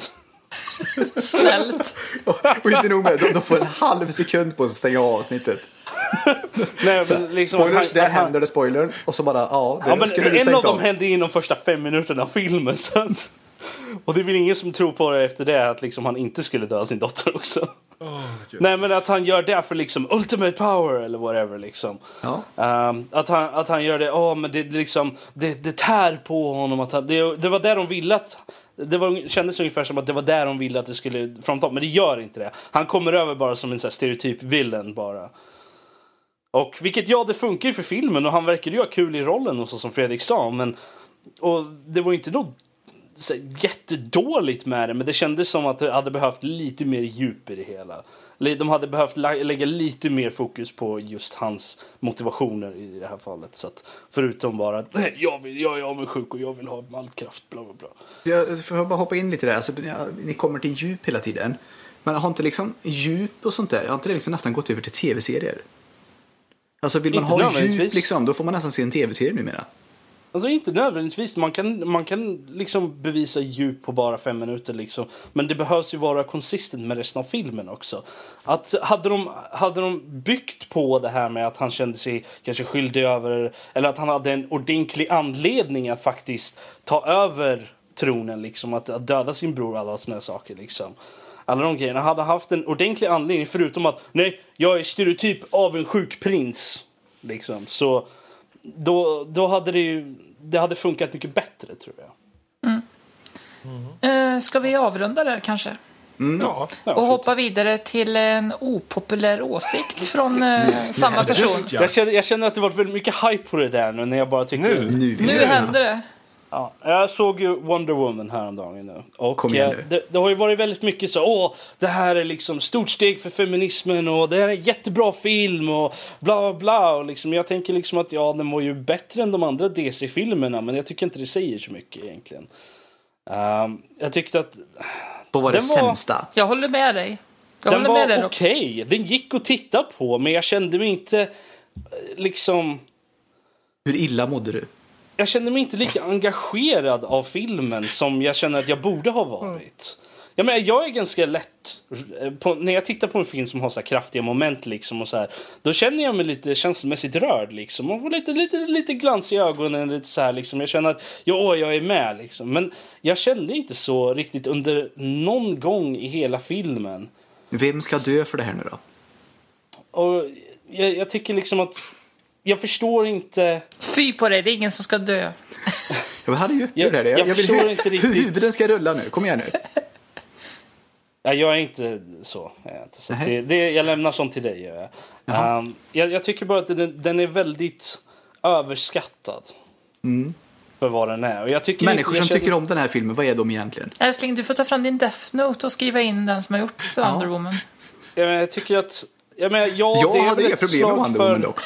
Snällt. Och inte nog med det, de, de får en halv sekund på sig att stänga av avsnittet. nej, men liksom Spoilers, han- där han- händer det spoilern. Och så bara, ja, det Ja, men skulle du en av dem av. hände inom första fem minuterna av filmen. Så att, och det är väl ingen som tror på det efter det, att liksom han inte skulle döda sin dotter också. Nej, men att han gör det för liksom ultimate power eller whatever liksom. Ja. Ehm, att, han, att han gör det, ja men det, det liksom, det, det tär på honom. Att han, det, det var där de ville att, det var, kändes ungefär som att det var där de ville att det skulle framta, men det gör inte det. Han kommer över bara som en så här stereotyp villain bara. Och vilket ja, det funkar ju för filmen och han verkar ju ha kul i rollen och så som Fredrik sa. Men, och det var ju inte något så här jättedåligt med det, men det kändes som att det hade behövt lite mer djup i det hela. De hade behövt lä- lägga lite mer fokus på just hans motivationer i det här fallet. Så att, förutom bara att jag, vill, jag är avundsjuk och jag vill ha all kraft, bla bla bla. Jag får bara hoppa in lite där. Alltså, ni kommer till djup hela tiden. Men har inte liksom djup och sånt där, har inte det liksom nästan gått över till tv-serier? Alltså vill man Inte ha djup liksom, då får man nästan se en tv-serie numera. Alltså inte nödvändigtvis. Man kan, man kan liksom bevisa djup på bara fem minuter. Liksom. Men det behövs ju vara konsistent med resten av filmen också. Att hade, de, hade de byggt på det här med att han kände sig kanske skyldig över... Eller att han hade en ordentlig anledning att faktiskt ta över tronen. Liksom, att, att döda sin bror och alla såna saker. Liksom. Alla de grejerna. Hade haft en ordentlig anledning förutom att nej, jag är stereotyp av en sjuk prins. Liksom. Så då, då hade det ju det hade funkat mycket bättre tror jag. Eh, ska vi avrunda där kanske? Ja. Ja, Och hoppa vidare till en opopulär åsikt från eh, samma person. Just ja. jag, känner, jag känner att det var väldigt mycket hype på det där nu när jag bara tyckte... Nu? Nu, Nu händer det. Ja, jag såg ju Wonder Woman häromdagen nu. Och Kom igen eh, nu. det, det har ju varit väldigt mycket så, åh, det här är liksom stort steg för feminismen och det här är en jättebra film och bla bla. Och liksom, jag tänker liksom att ja, den var ju bättre än de andra DC-filmerna, men jag tycker inte det säger så mycket egentligen. Ehm, jag tyckte att Vad var det Den var- sämsta? Jag håller med dig. Jag den håller med dig var okej. Den gick att titta på, men jag kände mig inte eh, liksom... Hur illa mådde du? Jag kände mig inte lika engagerad av filmen som jag känner att jag borde ha varit. Jag, menar, jag är ganska lätt... eh, På, när jag tittar på en film som har så här kraftiga moment liksom och så här, då känner jag mig lite känslomässigt rörd. Liksom, och får lite, lite, lite glans i ögonen. Lite så här, liksom. Jag känner att ja, jag är med. Liksom. Men jag kände inte så riktigt under någon gång i hela filmen. Vem ska dö för det här nu då? Och jag, jag tycker liksom att... Jag förstår inte... Fy på dig, det är ingen som ska dö. Jag hade ju Jag- det där. Jag, jag vill förstår hu- inte hur riktigt. huvuden ska rulla nu. Kom igen nu. Ja, jag är inte så. Jag, är inte så. Det, det, jag lämnar sånt till dig. Jag. Um, jag, jag tycker bara att den, den är väldigt överskattad. För vad den är. Och jag tycker Människor inte, jag som känner- tycker om den här filmen, vad är de egentligen? Älskling, du får ta fram din Death Note och skriva in den som har gjort för Ja. Wonder Woman. Jag, jag tycker att... Jag menar, ja, Jag det är hade inga problem med Wonder för, Woman dock.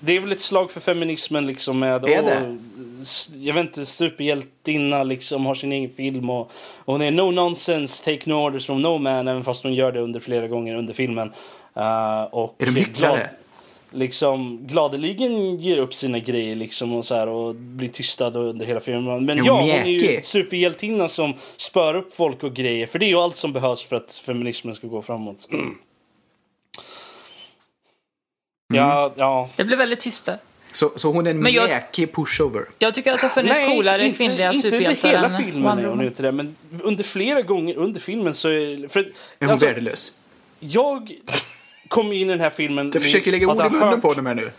Det är väl ett slag för feminismen liksom med... Är det? s- Jag vet inte, superhjältinna liksom har sin egen film och, och hon är no nonsense, take no orders from no man även fast hon gör det under flera gånger under filmen. Uh, och Är de hycklare? glad- liksom gladeligen ger upp sina grejer liksom och så här och blir tystad under hela filmen. Men Är hon ja, hon är ju superhjältinna som spör upp folk och grejer. För det är ju allt som behövs för att feminismen ska gå framåt. Ja, ja. Det blev väldigt tyst där. Så, så hon är en Men jag- mjäkig pushover. Jag tycker att det har funnits coolare inte, kvinnliga inte under superhjältar hela än filmen är hon Woman. inte det. Men under flera gånger under filmen så är... För, Är hon alltså, värdelös? jag kom in i den här filmen... Jag försöker lägga ord i munnen hört- på dem här nu.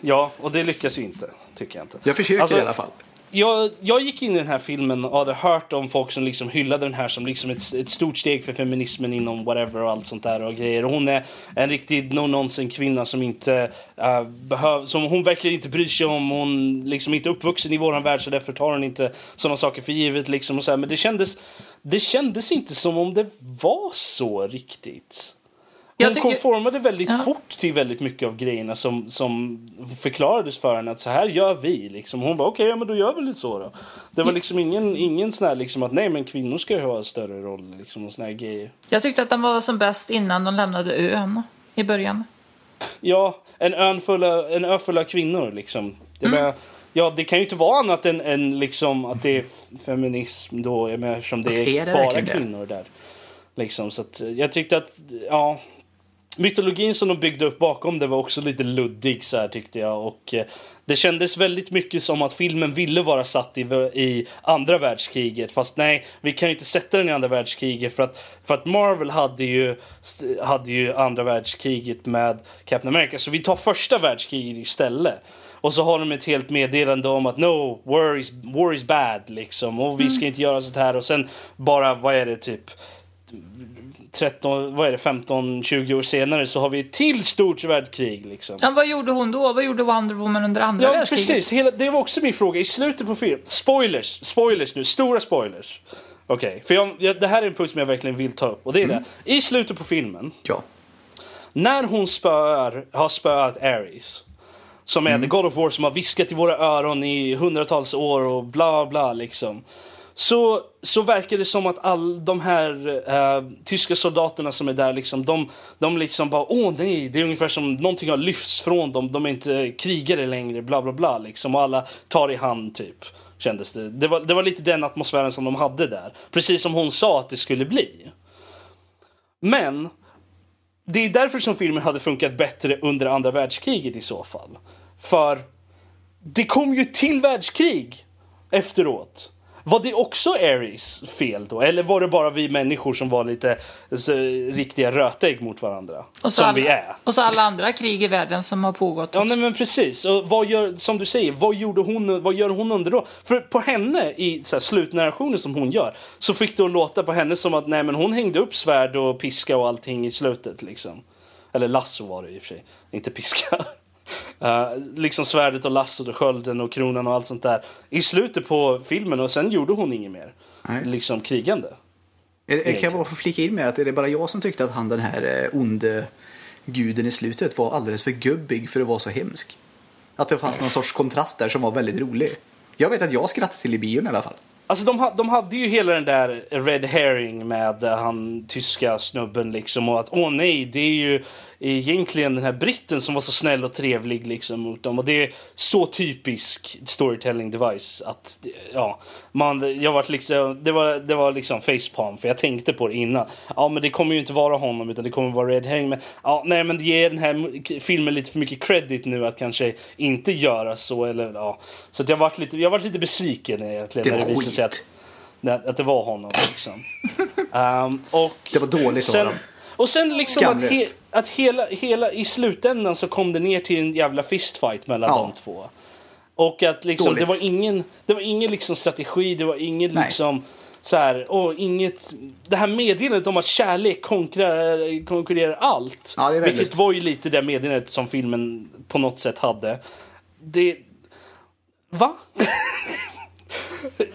Ja, och det lyckas ju inte. Tycker jag inte. Jag försöker Alltså, i alla fall. Jag, jag gick in i den här filmen och hade hört om folk som liksom hyllade den här som liksom ett, ett stort steg för feminismen inom whatever och allt sånt där och grejer. Och hon är en riktig no-nonsense kvinna som inte eh, uh, behöver, som hon verkligen inte bryr sig om. Hon liksom inte är uppvuxen i våran värld så därför tar hon inte sådana saker för givet liksom och så här. Men det kändes, det kändes inte som om det var så riktigt. Hon konformade väldigt Ja. fort till väldigt mycket av grejerna som, som förklarades för henne att så här gör vi. Liksom. Hon bara okej, ja, men då gör vi lite så då. Det var liksom ingen, ingen sån här liksom att nej men kvinnor ska ju ha en större roll liksom och såna här grejer. Jag tyckte att den var som bäst innan de lämnade ön i början. Ja, en, ön full av, en ö full av kvinnor liksom. Jag Mm. menar, ja, det kan ju inte vara annat än, än liksom att det är feminism då, jag menar, eftersom det är, är det bara det? kvinnor där. Liksom, så att, jag tyckte att, ja, mytologin som de byggde upp bakom det var också lite luddig så här tyckte jag. Och eh, det kändes väldigt mycket som att filmen ville vara satt i, i andra världskriget. Fast nej, vi kan ju inte sätta den i andra världskriget för att, för att Marvel hade ju, hade ju andra världskriget med Captain America. Så vi tar första världskriget istället. Och så har de ett helt meddelande om att no, war is, war is bad liksom. Och vi ska inte göra sånt här. Och sen bara, vad är det typ? 13, vad är det, 15-20 år senare så har vi ett till stort världskrig liksom. Ja, vad gjorde hon då? Vad gjorde Wonder Woman under andra Ja, världskriget? precis. Hela, det var också min fråga. I slutet på filmen, spoilers, spoilers nu, stora spoilers. Okej, för jag, jag, det här är en punkt som jag verkligen vill ta upp. Och det är det. I slutet på filmen, Ja. när hon spöar, har spöat Ares. Som är the God of War som har viskat i våra öron i hundratals år och bla bla liksom. Så, så verkar det som att all de här eh, tyska soldaterna som är där liksom, de, de liksom bara åh nej, det är ungefär som någonting har lyfts från dem, de är inte krigare längre, bla bla bla liksom. Och alla tar i hand typ, kändes det. Det var, det var lite den atmosfären som de hade där. Precis som hon sa att det skulle bli. Men det är därför som filmen hade funkat bättre under andra världskriget i så fall. För det kom ju till världskrig efteråt. Var det också Ares fel då? Eller var det bara vi människor som var lite så, riktiga rötägg mot varandra? Och så, som alla, vi är. och så alla andra krig i världen som har pågått Ja, också. nej, men precis. Och vad gör, som du säger, vad, gjorde hon, vad gör hon under då? För på henne, i så här, slutnarrationen som hon gör, så fick det att låta på henne som att nej, men hon hängde upp svärd och piska och allting i slutet. Liksom. Eller lasso var det i och för sig, inte piska. Uh, liksom svärdet och lassot och skölden och kronan och allt sånt där i slutet på filmen och sen gjorde hon inget mer. Nej. Liksom krigande. Är, kan jag bara få flika in med att är det bara jag som tyckte att han den här eh, onde guden i slutet var alldeles för gubbig för att vara så hemsk? Att det fanns någon sorts kontrast där som var väldigt rolig. Jag vet att jag skrattade till i bion i alla fall. Alltså de, de hade ju hela den där red herring med han tyska snubben liksom och att åh nej, det är ju egentligen den här britten som var så snäll och trevlig liksom mot dem och det är så typisk storytelling device att ja, man, jag var liksom, det var, det var liksom facepalm för jag tänkte på det innan. Ja men det kommer ju inte vara honom utan det kommer vara red herring men ja, nej men det ger den här filmen lite för mycket credit nu att kanske inte göra så eller ja. Så att jag varit lite, jag varit lite besviken egentligen Det när det visade sig att att det var honom liksom. Ehm, och Det var dåligt av sen, dem. Och sen liksom att, he, att hela, hela i slutändan så kom det ner till en jävla fistfight mellan Ja. de två. Och att liksom, Dåligt. det var ingen, det var ingen liksom strategi, det var ingen Nej. liksom så här, och inget, det här meddelandet om att kärlek konkurrerar, konkurrerar allt. Ja, väldigt- vilket var ju lite det meddelandet som filmen på något sätt hade. Det... Va?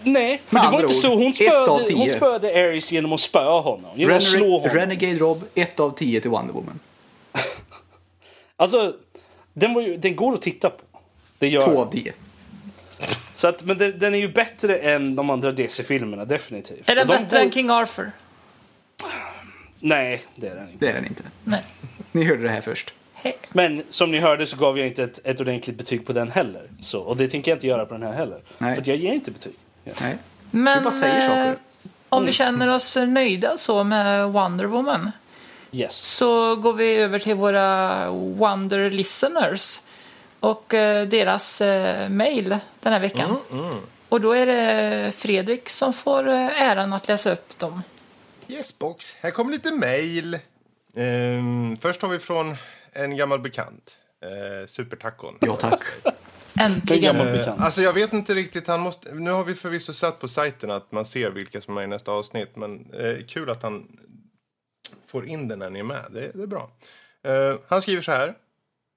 Nej, för Med det var inte ord, så. Hon spöade, hon spöade Ares genom att spöa honom. Genom att slå honom. Renegade Rob, 1 av 10 till Wonder Woman. Alltså, den, var ju, den går att titta på. Det gör 2 den. av 10. Så att, men den, den är ju bättre än de andra DC-filmerna, definitivt. Är den de bättre går- än King Arthur? Nej, det är den inte. Det är den inte. Nej. Ni hörde det här först. Men som ni hörde så gav jag inte ett, ett ordentligt betyg på den heller. Så, och det tänker jag inte göra på den här heller. Nej. För att jag ger inte betyg. Ja. Nej. Men Du bara säger eh, saker. om vi känner oss nöjda så med Wonder Woman Yes. så går vi över till våra Wonder listeners och eh, deras eh, mail den här veckan. Och då är det Fredrik som får eh, äran att läsa upp dem. Yes box. Här kommer lite mail. Ehm, först har vi från en gammal bekant. Uh, Supertacon. Ja, tack. En Äntligen. Eh, alltså jag vet inte riktigt, han måste, nu har vi förvisso satt på sajten att man ser vilka som är i nästa avsnitt. Men eh, kul att han får in den när ni är med, det, det är bra. Eh, han skriver så här.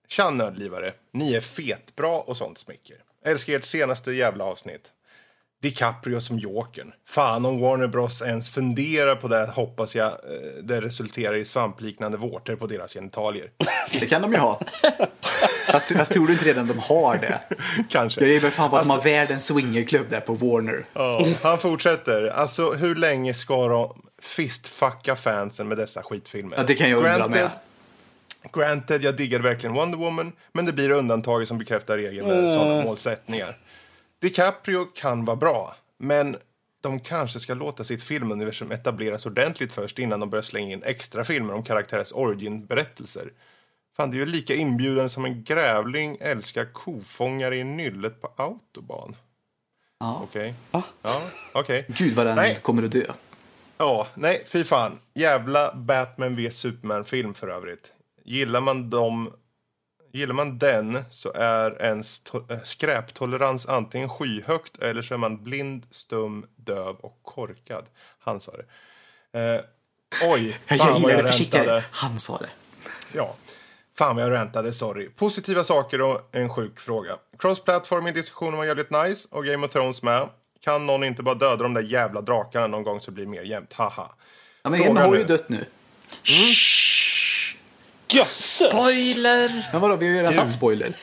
Tja nördlivare, ni är fetbra och sånt smicker. Älskar ert senaste jävla avsnitt. DiCaprio som Jokern. Fan om Warner Bros ens funderar på det hoppas jag eh, det resulterar i svampliknande vårtor på deras genitalier. Det kan de ju ha. Fast, fast tror du inte redan de har det? Kanske. Jag ger mig fan på att de har världens swingerklubb där på Warner. Ja, han fortsätter. Alltså, hur länge ska de fistfucka fansen med dessa skitfilmer? Ja, det kan jag undra med. Granted, jag diggade verkligen Wonder Woman, men det blir undantaget som bekräftar regeln med sådana målsättningar. DiCaprio kan vara bra, men de kanske ska låta sitt filmuniversum etableras ordentligt först innan de börjar slänga in extra filmer om karaktärers origin-berättelser. Fan, det är ju lika inbjudande som en grävling älskar kofångare i nyllet på autobahn. Ja. Okej. Ja, okej. Gud vad den Nej. kommer att dö. Ja, nej, fy fan. Jävla Batman vs Superman-film för övrigt. Gillar man dem... Gillar man den så är ens äh, skräptolerans antingen skyhögt eller så är man blind, stum, döv och korkad. Han sa det. Eh, oj, Jag fan vad gillar jag det försiktigare. Han sa det. Ja. Fan vad jag räntade, sorry. Positiva saker och en sjuk fråga. Cross-platform i diskussionen var jävligt nice och Game of Thrones med. Kan någon inte bara döda de där jävla drakarna någon gång så blir det mer jämnt? Haha. Ja, men en har ju dött nu. Jösses! Spoiler! Men vadå, vi har ju redan satt spoiler.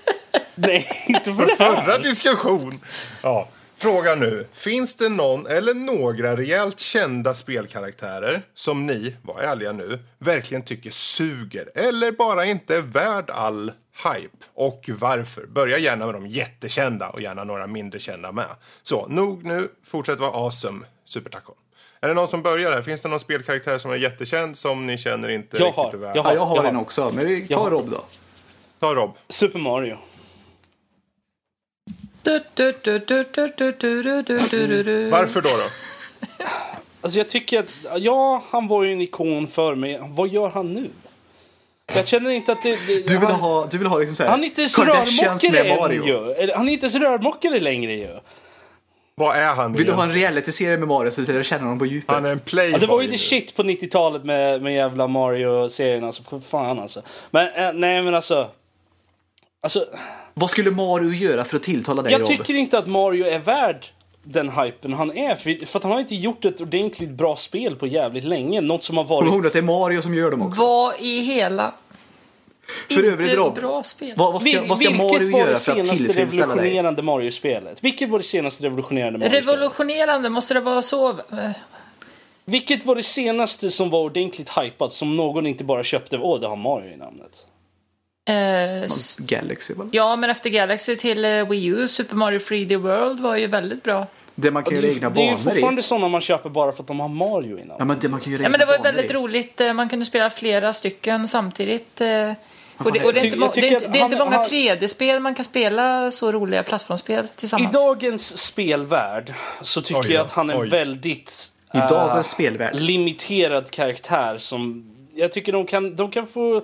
Nej, inte för det Förra här. diskussion! Ja. Fråga nu. Finns det någon eller några rejält kända spelkaraktärer som ni, var ärliga nu, verkligen tycker suger eller bara inte är värd all hype? Och varför? Börja gärna med de jättekända och gärna några mindre kända med. Så, nog nu. Fortsätt vara awesome, supertaco. Är det någon som börjar här? Finns det någon spelkaraktär som är jättekänd som ni känner inte jag riktigt har, väl? Jag har, ja, jag har, jag har en också, men vi tar Rob då. Ta Rob. Super Mario. Varför då? då? Alltså jag tycker, ja han var ju en ikon för mig. Vad gör han nu? Jag känner inte att det... det du, vill han, ha, du vill ha liksom såhär... Han är inte ens rörmokare längre ju. Han är inte ens rörmokare längre ju. Vad är han Vill du ha en realityserie med Mario så du lär känna honom på djupet? Han är en playboy. Ja, det var ju the shit på 90-talet med, med jävla Mario-serien. Alltså, för fan alltså. Men eh, nej men alltså. Alltså, Vad skulle Mario göra för att tilltala dig jag Rob? tycker inte att Mario är värd den hypen han är. För, för att han har inte gjort ett ordentligt bra spel på jävligt länge. Något som har Kom varit... ihåg att det är Mario som gör dem också. Vad i hela... För övrigt Inte Rob, bra spel. vad, vad ska, vad ska vilket Mario var göra det för att senaste tillfredsställa dig? revolutionerande Mario-spelet? Vilket var det senaste revolutionerande Mario-spelet? Revolutionerande, måste det vara så? Eh, Vilket var det senaste som var ordentligt hypat som någon inte bara köpte? Åh, det har Mario i namnet. Eh, s- Galaxy va? ja, men efter Galaxy till eh, Wii U, Super Mario 3D World var ju väldigt bra. Det man kan Det, göra egna det är ju banor i. fortfarande sådana man köper bara för att de har Mario i Ja men det man kan göra Ja, egna men det var ju banor väldigt i. roligt. eh, Man kunde spela flera stycken samtidigt. Och det, och det är inte, det är det är inte han- många han- 3D-spel man kan spela så roliga plattformsspel I tillsammans. dagens spelvärld så tycker Oj jag att han är en väldigt I dagens spelvärld. limiterad karaktär som jag tycker de kan, de kan få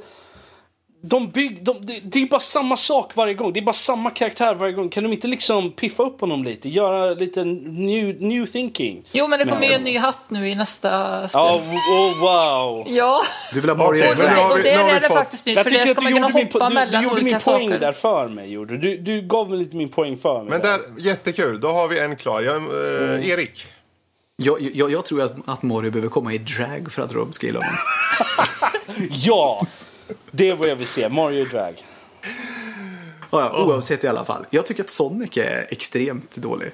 de bygg, de, det, det är bara samma sak varje gång. Det är bara samma karaktär varje gång. Kan de inte liksom piffa upp honom lite? Göra lite new, new thinking? Jo, men det kommer ju en ny hatt nu i nästa spel. Ja, oh, wow. Ja, Du vill ha Mario och, har det, och där vi är det faktiskt nytt. För det ska du man kunna hoppa du, mellan du gjorde olika min poäng saker. där för mig. Gjorde. Du, du gav mig lite min poäng för mig. Men där, jättekul. Då har vi en klar. Jag, eh, Erik. Jag, jag, jag tror att, att Mario behöver komma i drag för att Rob ska gilla honom. Ja! Det är vad jag vill se. Mario Drag. Ja, ja, oavsett i alla fall. Jag tycker att Sonic är extremt dålig.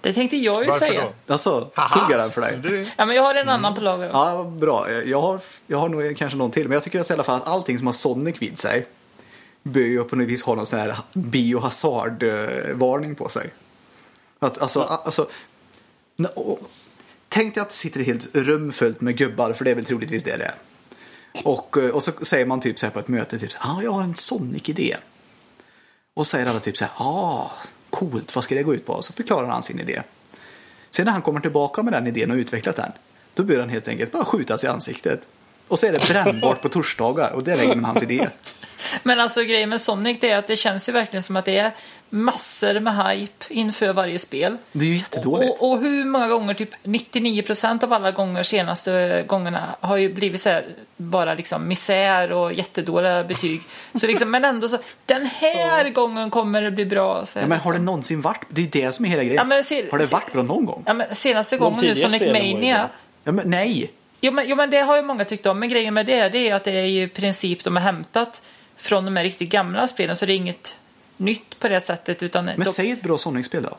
Det tänkte jag ju Varför säga. då? Alltså, tog jag den för dig? Du, Ja, men jag har en annan på lager också. Ja, bra. Jag har, jag har nog kanske någon till. Men jag tycker att i alla fall att allting som har Sonic vid sig bör ju på något vis ha någon sån här biohazard-varning på sig. Att, alltså, a- alltså, tänk dig att det sitter ett helt rum fullt med gubbar, för det är väl troligtvis det det är. Och, eh, och så säger man typ så här på ett möte, typ, ah, jag har en Sonic-idé. Och säger alla typ så här, ah, coolt, vad ska det gå ut på? Så förklarar han sin idé. Sen när han kommer tillbaka med den idén och utvecklat den, då bör han helt enkelt bara skjutas i ansiktet. Och så är det brännbart på torsdagar och det är vägen med hans idé. Men alltså grejen med Sonic det är att det känns ju verkligen som att det är massor med hype inför varje spel. Det är ju jättedåligt. Och, och hur många gånger, typ 99% av alla gånger senaste gångerna har ju blivit så här, bara liksom misär och jättedåliga betyg. Så liksom, men ändå så, den här gången kommer det bli bra. Så här, Ja, men har det liksom. någonsin varit? Det är ju det som är hela grejen. Ja, men se- har det varit bra någon gång? Ja, men senaste gången nu, Sonic Mania. Ja, men nej. Jo men, jo men det har ju många tyckt om. Men grejen med det, det är att det är ju i princip de har hämtat från de här riktigt gamla spelen. Så det är inget nytt på det sättet. Utan Men de, säg ett bra Sonic-spel då.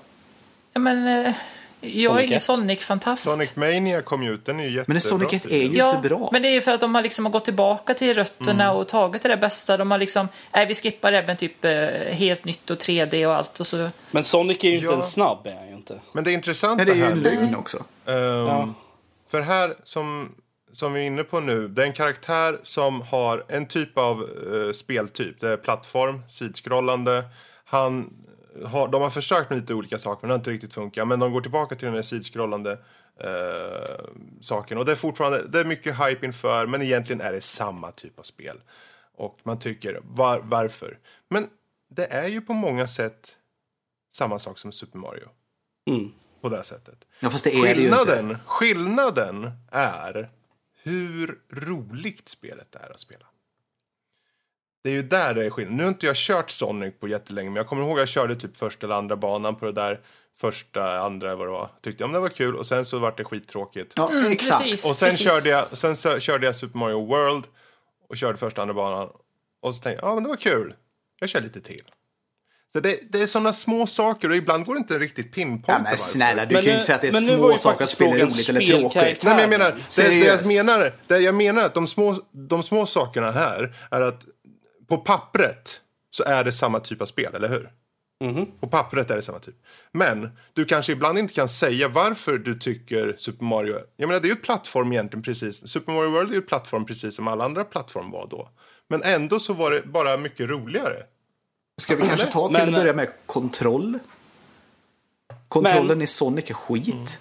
ja, men, eh, Jag är Sonic ingen 1. Sonic-fantast. Sonic Mania kom ju ut, den är ju jättebra. Men Sonic 1 är ju Ja, inte bra. men det är ju för att de har liksom gått tillbaka till rötterna och tagit det där bästa. De har liksom, nej vi skippar även typ eh, helt nytt och 3D och allt och så. Men Sonic är ju inte Ja. en snabb, är han ju inte. Men det är intressant Nej, det är ju här en lögn också. Ehm, för här, som, som vi är inne på nu, det är en karaktär som har en typ av eh, speltyp. Det är plattform, sidskrollande. Han har, de har försökt med lite olika saker, men det har inte riktigt funkat. Men de går tillbaka till den här sidskrollande eh, saken. Och det är fortfarande det är mycket hype inför, men egentligen är det samma typ av spel. Och man tycker, var, varför? Men det är ju på många sätt samma sak som Super Mario. Mm. På det sättet. Ja, fast det är det ju inte. Skillnaden, skillnaden är hur roligt spelet är att spela. Det är ju där det är skillnad. Nu har inte jag kört Sonic på jättelänge, men jag kommer ihåg att jag körde typ första eller andra banan på det där. Första, andra, vad det var. Tyckte jag, men det var kul och sen så var det skittråkigt. Ja, Mm, exakt. precis. Och sen precis. körde, jag, sen så, körde jag Super Mario World och körde första andra banan. Och så tänkte jag, ja men det var kul. Jag kör lite till. Så det, det är sådana små saker och ibland går det inte riktigt pinpointa Ja, men snälla, du Men kan ju inte säga att det är små saker att spela roligt eller tråkigt. Nej, men jag menar, det, det jag menar, det jag menar att de små, de små sakerna här är att på pappret så är det samma typ av spel, eller hur? På pappret är det samma typ. Men du kanske ibland inte kan säga varför du tycker Super Mario... Jag menar, det är ju ett plattform egentligen precis. Super Mario World är ju ett plattform precis som alla andra plattform var då. Men ändå så var det bara mycket roligare. Ska vi kanske ta till att börja med kontroll? Kontrollen Men- i Sonic är skit.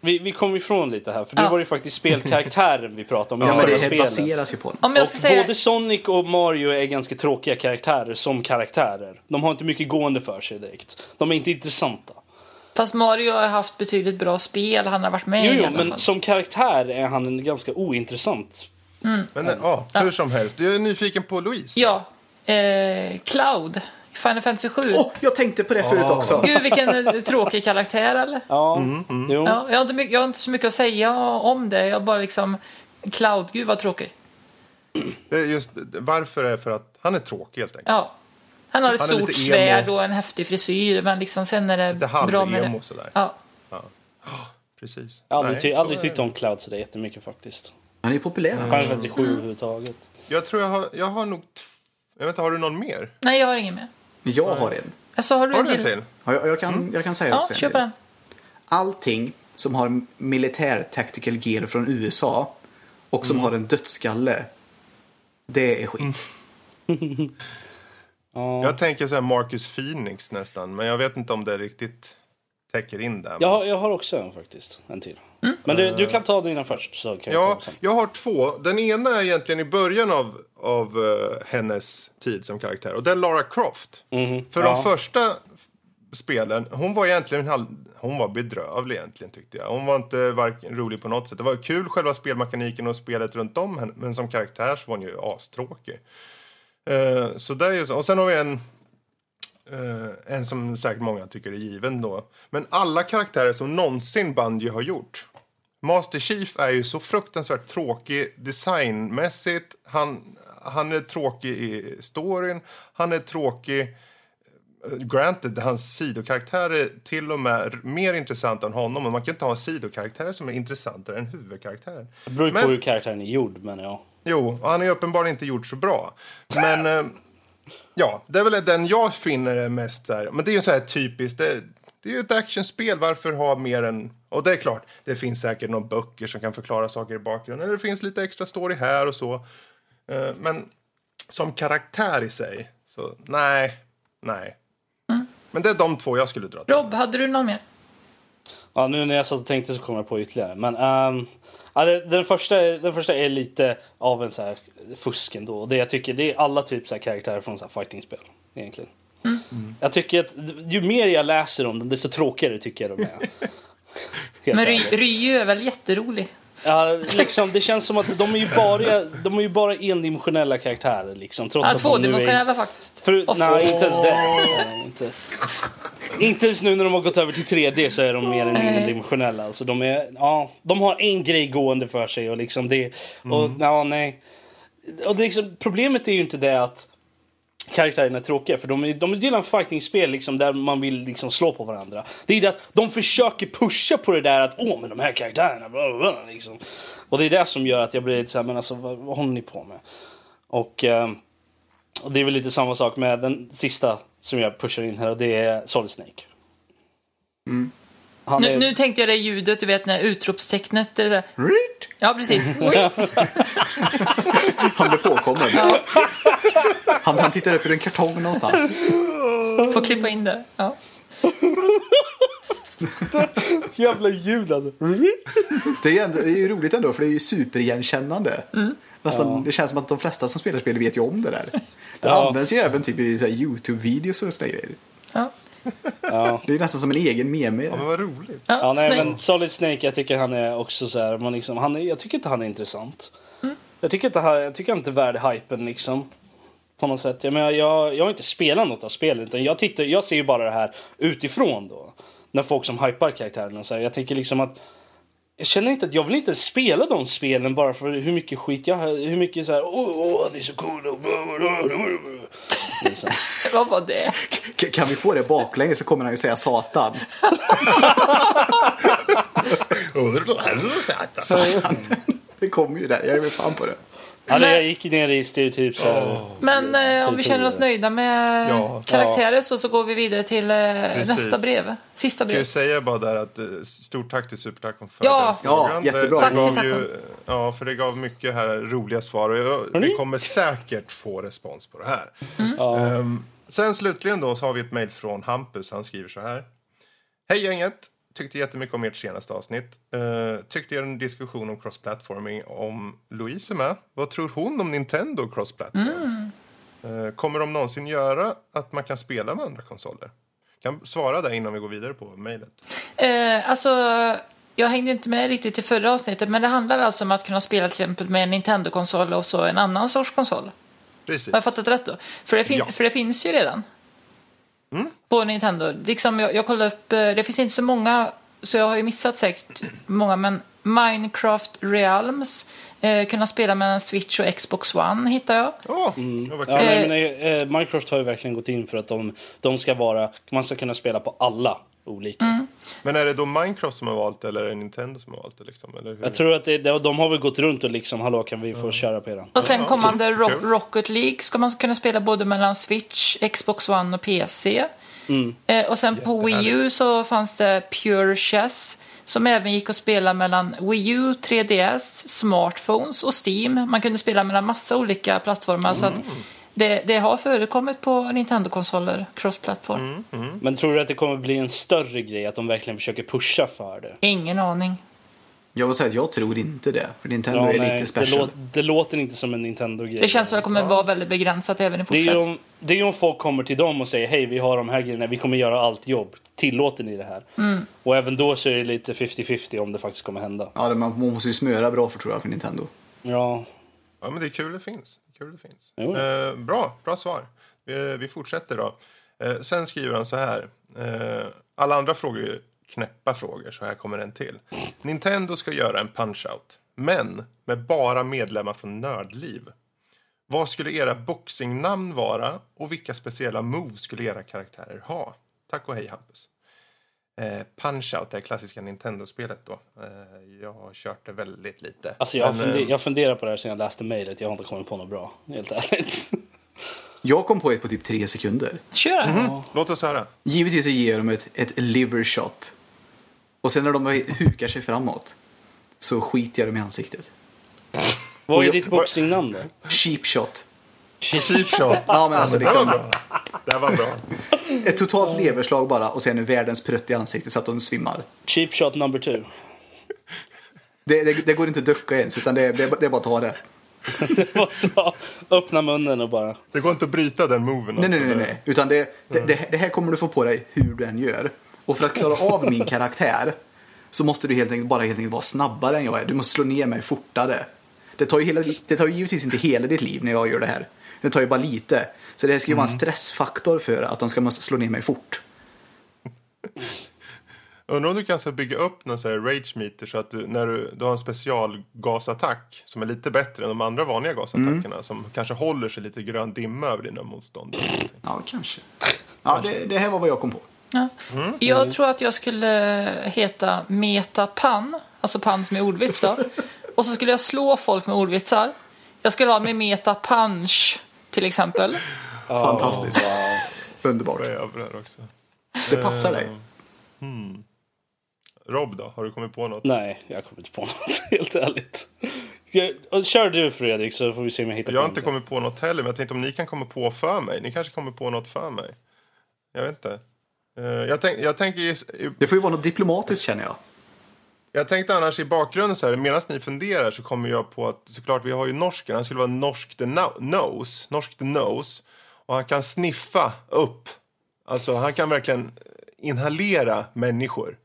Vi, vi kom ifrån lite här, för nu Ja. var det faktiskt spelkaraktären vi pratade om. Ja, men det spelen. baseras ju på den. Och säga, Både Sonic och Mario är ganska tråkiga karaktärer som karaktärer. De har inte mycket gående för sig direkt. De är inte intressanta. fast Mario har haft betydligt bra spel, han har varit med Jo, i jo, alla men fall. som karaktär är han en ganska ointressant. Men ja, hur som helst. Jag är nyfiken på Louise. Ja, eh, Cloud, Final Fantasy 7. Åh, jag tänkte på det förut Ah. också. Gud vilken eh, tråkig karaktär eller? Ja, Mm, jo. Ja, jag, har inte mycket, jag har inte så mycket att säga om det. Jag bara liksom... Cloud, gud vad tråkig. Det är just, varför är för att han är tråkig helt enkelt. Ja. Han har ett Han är stort svärd och en häftig frisyr, men liksom sen är det Lite bra med det. sådär. Ja. Precis. Jag har aldrig, ty- så aldrig är tyckt det. om Cloud sådär jättemycket faktiskt. Han är ju populär. Final Fantasy 7 överhuvudtaget. Jag tror jag har, jag har nog... t- Jag vet inte, har du någon mer? Nej, jag har ingen mer. Jag har en. Alltså, har du Har en du en till? till? Ja, Jag, jag, kan, jag kan säga Ja, också en till. på den. Allting som har militär tactical gear från USA och som har en dödsskalle. Det är skit. Ja. Jag tänker så här Marcus Phoenix nästan, men jag vet inte om det riktigt täcker in det. Jag, har, jag har också en faktiskt. En till. Men du, du kan ta dina först. Så kan jag ta Ja, dem sen. jag har två. Den ena är egentligen i början av, av eh, hennes tid som karaktär. Och det är Lara Croft. Mhm. För Ja. de första spelen, hon var egentligen halv, hon var bedrövlig egentligen tyckte jag. Hon var inte varken rolig på något sätt. Det var kul själva spelmekaniken och spelet runt om henne. Men som karaktär så var hon ju astråkig. Eh, så där är så. Och sen har vi en Eh, en som säkert många tycker är given då. Men alla karaktärer som någonsin Bungie har gjort. Master Chief är ju så fruktansvärt tråkig designmässigt. Han, han är tråkig i storyn. Han är tråkig... eh, Granted, hans sidokaraktär är till och med mer intressant än honom. Men man kan inte ha en sidokaraktär som är intressantare än huvudkaraktären. Det beror ju på Men- hur karaktären är gjord, men ja. Jo, och han är uppenbarligen inte gjort så bra. Men eh, ja, det är väl den jag finner är mest så här. Men det är ju så här typiskt. Det, det är ju ett actionspel. Varför ha mer än... Och det är klart, det finns säkert några böcker som kan förklara saker i bakgrunden. Eller det finns lite extra story här och så. Eh, men som karaktär i sig, så nej, nej. Men det är de två jag skulle dra till. Rob, hade du någon mer? Ja, nu när jag satt och tänkte så kom jag på ytterligare. Men ehm, ja, det- den, första, den första är lite av en så här fusk ändå. Och Det jag tycker det är alla typ så här karaktärer från så här fightingspel. Egentligen. Jag tycker att ju mer jag läser om dem desto tråkigare tycker jag de är. Men. Ryu är väl jätterolig? Ja, liksom, det känns som att de är ju bara, de är ju bara endimensionella karaktärer. Liksom, trots Ja, att de nu är... tvådimensionella faktiskt. För, nej, inte ens det. Nej, inte. inte ens nu när de har gått över till 3D så är de mer än endimensionella. Alltså, de, är, ja, de har en grej gående för sig och liksom det... Och, ja, nej. Och det liksom, problemet är ju inte det att karaktärerna är tråkiga. För de, de gillar fighting-spel liksom, där man vill liksom, slå på varandra. Det är det att de försöker pusha på det där att åh men de här karaktärerna, bla, bla, bla, liksom. Och det är det som gör att jag blir lite såhär, men alltså vad, vad håller ni på med? Och, eh, och det är väl lite samma sak med den sista som jag pushar in här och det är Solid Snake. Mm. Han Nu, är, nu tänkte jag det ljudet, du vet när utropstecknet. Det! Ja, precis. Han blev påkommen. Han, han tittar upp ur en kartong någonstans. Får klippa in det. Ja. jävla ljud alltså. Det är, ju ändå, det är ju roligt ändå för det är ju superigenkännande. Nästan, Det känns som att de flesta som spelar spel vet ju om det där. Det Ja. används ju även typ i Youtube-videos och sådana grejer. Ja. Ja. Det är nästan som en egen meme. Ja, men vad roligt. Ja, Ja, nej, men Solid Snake, jag tycker han är också så här, man liksom, han är, jag tycker inte han är intressant. Jag tycker inte han, jag tycker inte värd hypen liksom. På något sätt. Jag, menar, jag, jag har inte spelat något av spelet utan jag, tittar, jag ser ju bara det här utifrån då. När folk som hypar karaktärerna och så här. Jag tänker liksom att jag känner inte att jag vill inte spela de spelen bara för hur mycket skit jag har. Hur mycket så här, åh, åh han är så cool. och bla, bla, bla, bla, bla." Liksom. Vad var det? K- Kan vi få det baklänges så kommer han ju säga Satan. Satan. Det kommer ju där. Jag är väl fan på det. Det- jag gick ner i stereotyp så här. Men eh, om vi känner oss nöjda med Ja. karaktärer så, så går vi vidare till eh, Precis. nästa brev. Sista Jag kan ju säga bara där att eh, stort tack till Supertackon för Ja. den frågan. Ja, jättebra. Det, Tack det gav till ju, ja, för det gav mycket här roliga svar och jag, vi kommer säkert få respons på det här. Ja. Ehm, sen slutligen då så har vi ett mejl från Hampus. Han skriver så här. Hej gänget! Tyckte jättemycket om ert senaste avsnitt. Uh, tyckte er en diskussion om cross-platforming om Louise med. Vad tror hon om Nintendo cross-platform? Eh, kommer de någonsin göra att man kan spela med andra konsoler? Kan svara där innan vi går vidare på mejlet. Eh, alltså, jag hängde inte med riktigt i förra avsnittet, men det handlar alltså om att kunna spela till exempel med en Nintendo-konsol och så en annan sorts konsol. Precis. Har jag fattat rätt då? För det, fin- Ja. Mm. för det finns ju redan. På Nintendo. Liksom jag, jag kollade upp, eh, det finns inte så många, så jag har ju missat säkert många, men Minecraft Realms, eh, kunna spela med en Switch och Xbox One hittar jag. Mm. Ja, nej, men, eh, eh, Minecraft har ju verkligen gått in för att de, de ska vara, man ska kunna spela på alla olika. Men är det då Minecraft som har valt eller är det Nintendo som har valt det? Liksom? Eller hur? Jag tror att det, de, de har väl gått runt och liksom, hallå kan vi få köra på eran? Och sen kommande så- Ro-. Rocket League ska man kunna spela både mellan Switch, Xbox One och PC. Eh, och sen på Wii U så fanns det Pure Chess som även gick att spela mellan Wii U, 3DS, smartphones och Steam. Man kunde spela mellan massa olika plattformar. Så att det, det har förekommit på Nintendo-konsoler, cross-plattform. Men tror du att det kommer bli en större grej att de verkligen försöker pusha för det? Ingen aning. Jag vill säga att jag tror inte det. För Nintendo Ja, är nej, lite det, special. lå, det låter inte som en Nintendo-grej. Det känns som att det kommer vara väldigt begränsat även i Det fortsättningen. om, det är ju om folk kommer till dem och säger hej vi har de här grejerna, vi kommer göra allt jobb. Tillåter ni det här? Och även då så är det lite 50-50 om det faktiskt kommer hända. Ja, det- man man måste ju smöra bra för tror jag för Nintendo. Ja, Ja, men det är kul det finns. Kul det finns. Jo. Eh, bra, bra svar. Vi, vi fortsätter då. Eh, sen skriver han så här. Eh, alla andra frågor är knäppa frågor, så här kommer en till. Nintendo ska göra en punch-out, men med bara medlemmar från Nördliv. Vad skulle era boxingnamn vara och vilka speciella moves skulle era karaktärer ha? Tack och hej Hampus. Eh, Punch-Out, det klassiska Nintendo-spelet då. Eh, jag har kört det väldigt lite. alltså jag, Men, funder, eh, jag funderar på det här sen jag läste mejlet, jag har inte kommit på något bra, helt ärligt. Jag kom på ett på typ tre sekunder. Kör! Låt oss höra. Givetvis så ger de ett, ett liver shot. Och sen när de hukar sig framåt så skiter jag dem i ansiktet. Vad är ditt boxingnamn då? Cheap shot. Cheap shot. Ja, men alltså det var liksom bra. Det var bra. ett totalt leverslag bara och sen världens prutt i ansiktet så att de svimmar. Cheap shot number two. Det, det, det går inte att ducka ens utan det, det, det är bara att ta det. Får ta- Öppna munnen och bara... Det går inte att bryta den moven. Nej, nej, alltså. nej, nej. Utan det, det, det, det här kommer du få på dig hur du än gör. Och för att klara av min karaktär så måste du helt enkelt bara helt enkelt vara snabbare än jag är. Du måste slå ner mig fortare. Det tar ju, hela, det tar ju givetvis inte hela ditt liv när jag gör det här. Det tar ju bara lite. Så det här ska ju vara en stressfaktor för att de ska måste slå ner mig fort. Undrar om du kan så bygga upp någon så här rage meter så att du, när du, du har en specialgasattack som är lite bättre än de andra vanliga gasattackerna som kanske håller sig lite grön dimma över dina motståndare. Ja, kanske. Ja, det, det här var vad jag kom på. Ja. Jag tror att jag skulle heta Metapan, alltså pan som är ordvits då. Och så skulle jag slå folk med ordvitsar. Jag skulle ha med Meta Punch till exempel. Fantastiskt. Underbart. Jävlar också. Det passar dig. Rob då, har du kommit på något? Nej, jag kommer inte på något, helt ärligt. Kör du Fredrik så får vi se om jag hittar Jag har inte kommit på något heller, men jag tänkte om ni kan komma på för mig. Ni kanske kommer på något för mig. Jag vet inte. Eh, jag, tänk, jag, tänker, Det får ju vara något diplomatiskt känner jag. Jag tänkte annars i bakgrunden så här, medan ni funderar så kommer jag på att såklart vi har ju norsken, han skulle vara norsk the no- nose, norsk the nose. Och han kan sniffa upp, alltså han kan verkligen inhalera människor.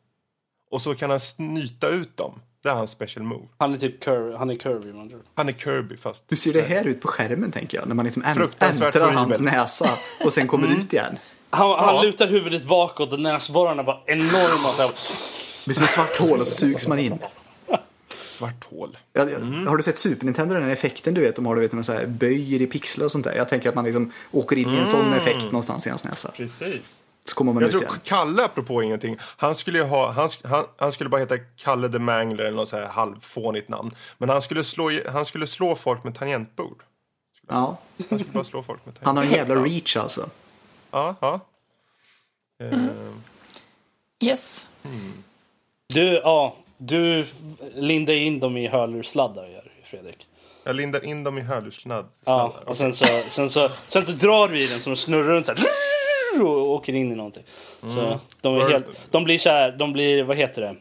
Och så kan han snyta ut dem. Det är hans special move. Han är typ Kirby, han är Kirby med andra ord. Han är Kirby fast... Hur ser det här ut på skärmen tänker jag? När man liksom äntrar hans näsa och sen kommer ut igen. Han, han Ja. lutar huvudet bakåt och näsborrarna var enorma. Så här. Det blir som ett svart hål och så sugs man in. Svart hål. Ja, ja, Har du sett Super Nintendo, den här effekten du vet, de har du vet, med så här böjer i pixlar och sånt där. Jag tänker att man liksom åker in i en sån effekt någonstans i hans näsa. Precis. Så kommer man Jag ut tror igen. Kalle, apropå ingenting, han skulle ju ha, han, han, han skulle bara heta Kalle the Mangler eller något så här halvfånigt namn. Men han skulle slå, han skulle slå folk med tangentbord. Ja, Han skulle bara slå folk med han har tangentbord. en jävla reach alltså. Ja, ja. Eh, Yes. Du, ja, du lindar in dem i hörlurssladdar, gör Fredrik. Jag lindar in dem i hörlurssladd. Ja, och sen så, sen så, sen så drar du i den så de snurrar runt så här och åker in i någonting. Så de, är helt, de blir så här, de blir, vad heter det?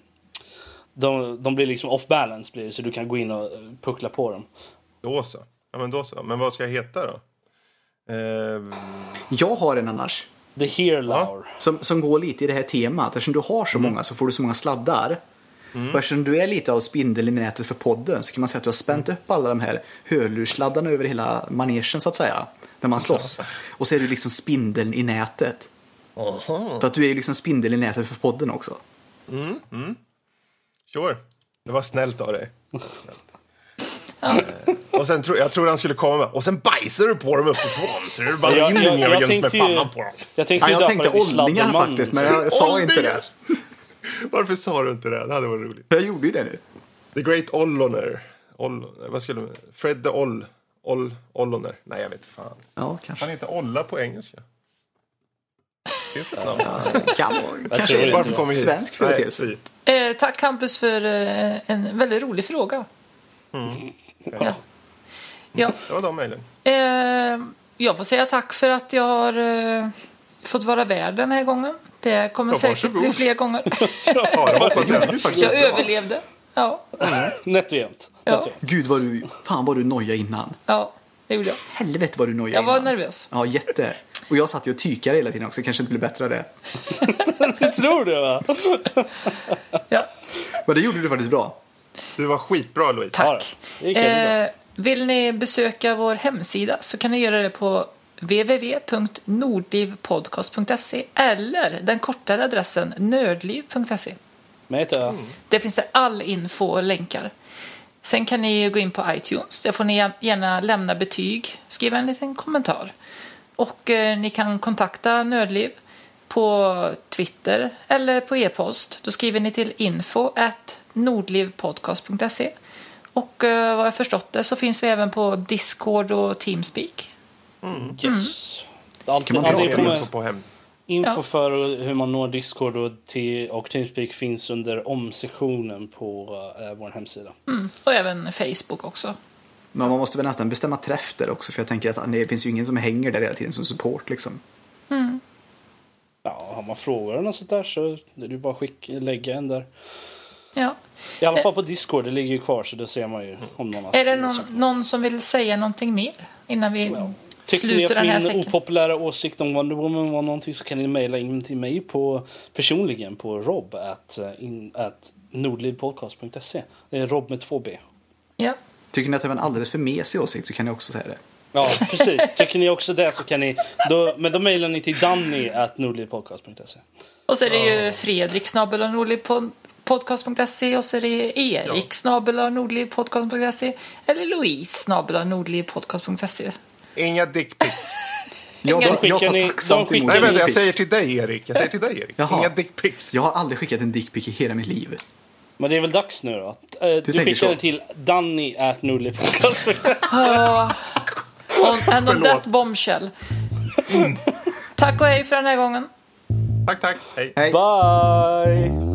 De, de blir liksom off balance blir det, så du kan gå in och puckla på dem. Då så. Ja, men då så. Men vad ska jag heta då? Eh, Jag har en annars. The Hear Lour. Som, som går lite i det här temat. Eftersom du har så många så får du så många sladdar. Och eftersom du är lite av spindeln i nätet för podden så kan man säga att du har spänt upp alla de här hörlurssladdarna över hela manegen så att säga. När man slåss. Och så är du liksom spindeln i nätet. aha. För att du är ju liksom spindeln i nätet för podden också. Sure. Det var snällt av dig. Snällt. Eh, Och sen tror jag tror han skulle komma med, och sen bajsar du på dem uppifrån så det bara Jag- rinner jag- jag med tänkte ju- pannan på dem. Jag tänkte Ja, jag tänkte åldringar faktiskt, men jag sa inte Åldringar! det. Varför sa du inte det? Det hade varit roligt. Jag gjorde ju det nu. The Great Olloner. Oll, vad skulle Fred the Oll. Oll, Olloner. Nej, jag vet inte fan. Ja, kanske. Han heter Olla på engelska. Finns det ett namn? Kan vara. tror Kanske inte Varför det kom vi hit? svensk företeelse. Eh, tack Campus för eh, en väldigt rolig fråga. Ja. Ja. Det var de mejlen. Eh, jag får säga tack för att jag har eh, fått vara värd den här gången. Det kommer Ja, säkert bli fler gånger. Ja, det hoppas jag. Du faktiskt jag överlevde. Ja, Nätt och jämnt. Ja. Gud vad du, fan vad du nojade innan. ja, det gjorde jag. Helvete vad du nojade Jag var innan. nervös. Ja, jätte. Och jag satt ju och tykade hela tiden också, kanske inte blev bättre av det. Du tror det va? Ja, Men det gjorde du faktiskt bra. Du var skitbra, Louise. Tack. det. Eh, vill ni besöka vår hemsida så kan ni göra det på www.nordlivpodcast.se eller den kortare adressen nördliv.se. Ö. Där finns det all info och länkar. Sen kan ni gå in på iTunes. Där får ni gärna lämna betyg, skriva en liten kommentar. Och eh, ni kan kontakta Nördliv på Twitter eller på e-post. Då skriver ni till info at nordlivpodcast.se. Och eh, vad jag förstått det så finns vi även på Discord och Teamspeak. Yes. Allt, Kan man allt prata info, på hem. info Ja. för hur man når Discord och, te- och Teamspeak finns under omsektionen på uh, vår hemsida. Mm. Och även Facebook också. Men man måste väl nästan bestämma träff där också, för jag tänker att det finns ju ingen som hänger där hela tiden som support liksom. Ja, har man frågor eller något sånt där så är det ju bara att skicka, lägga en där. Ja. I alla fall på Discord, det ligger ju kvar så då ser man ju om någon Är det någon, någon som vill säga någonting mer innan vi Tycker ni slutar att den här min säcken? opopulära åsikt om Wonder Woman var någonting så kan ni mejla in till mig på personligen på rob at, eh, in, at nordlivpodcast.se. Det är rob med två b. Ja. Tycker ni att det var en alldeles för mesig åsikt så kan ni också säga det. Ja, precis. Tycker ni också det så kan ni... Då, men då mejlar ni till danny at nordlivpodcast.se. Och så är det ju Fredrik snabel podcast.se och så är det Erik snabel podcast.se eller Louise snabel podcast.se. Inga dickpics. Jag, Ingen jag, jag tar tacksamt emot Nej, vänta, jag säger till dig, Erik. Jag säger till dig, Erik. Jaha. Inga dickpics. Jag har aldrig skickat en dickpic i hela mitt liv. Men det är väl dags nu då? Eh, Du, så. det till Danny at And on that bombshell. Tack och hej för den här gången. Tack, tack. Hej. Hej. Bye!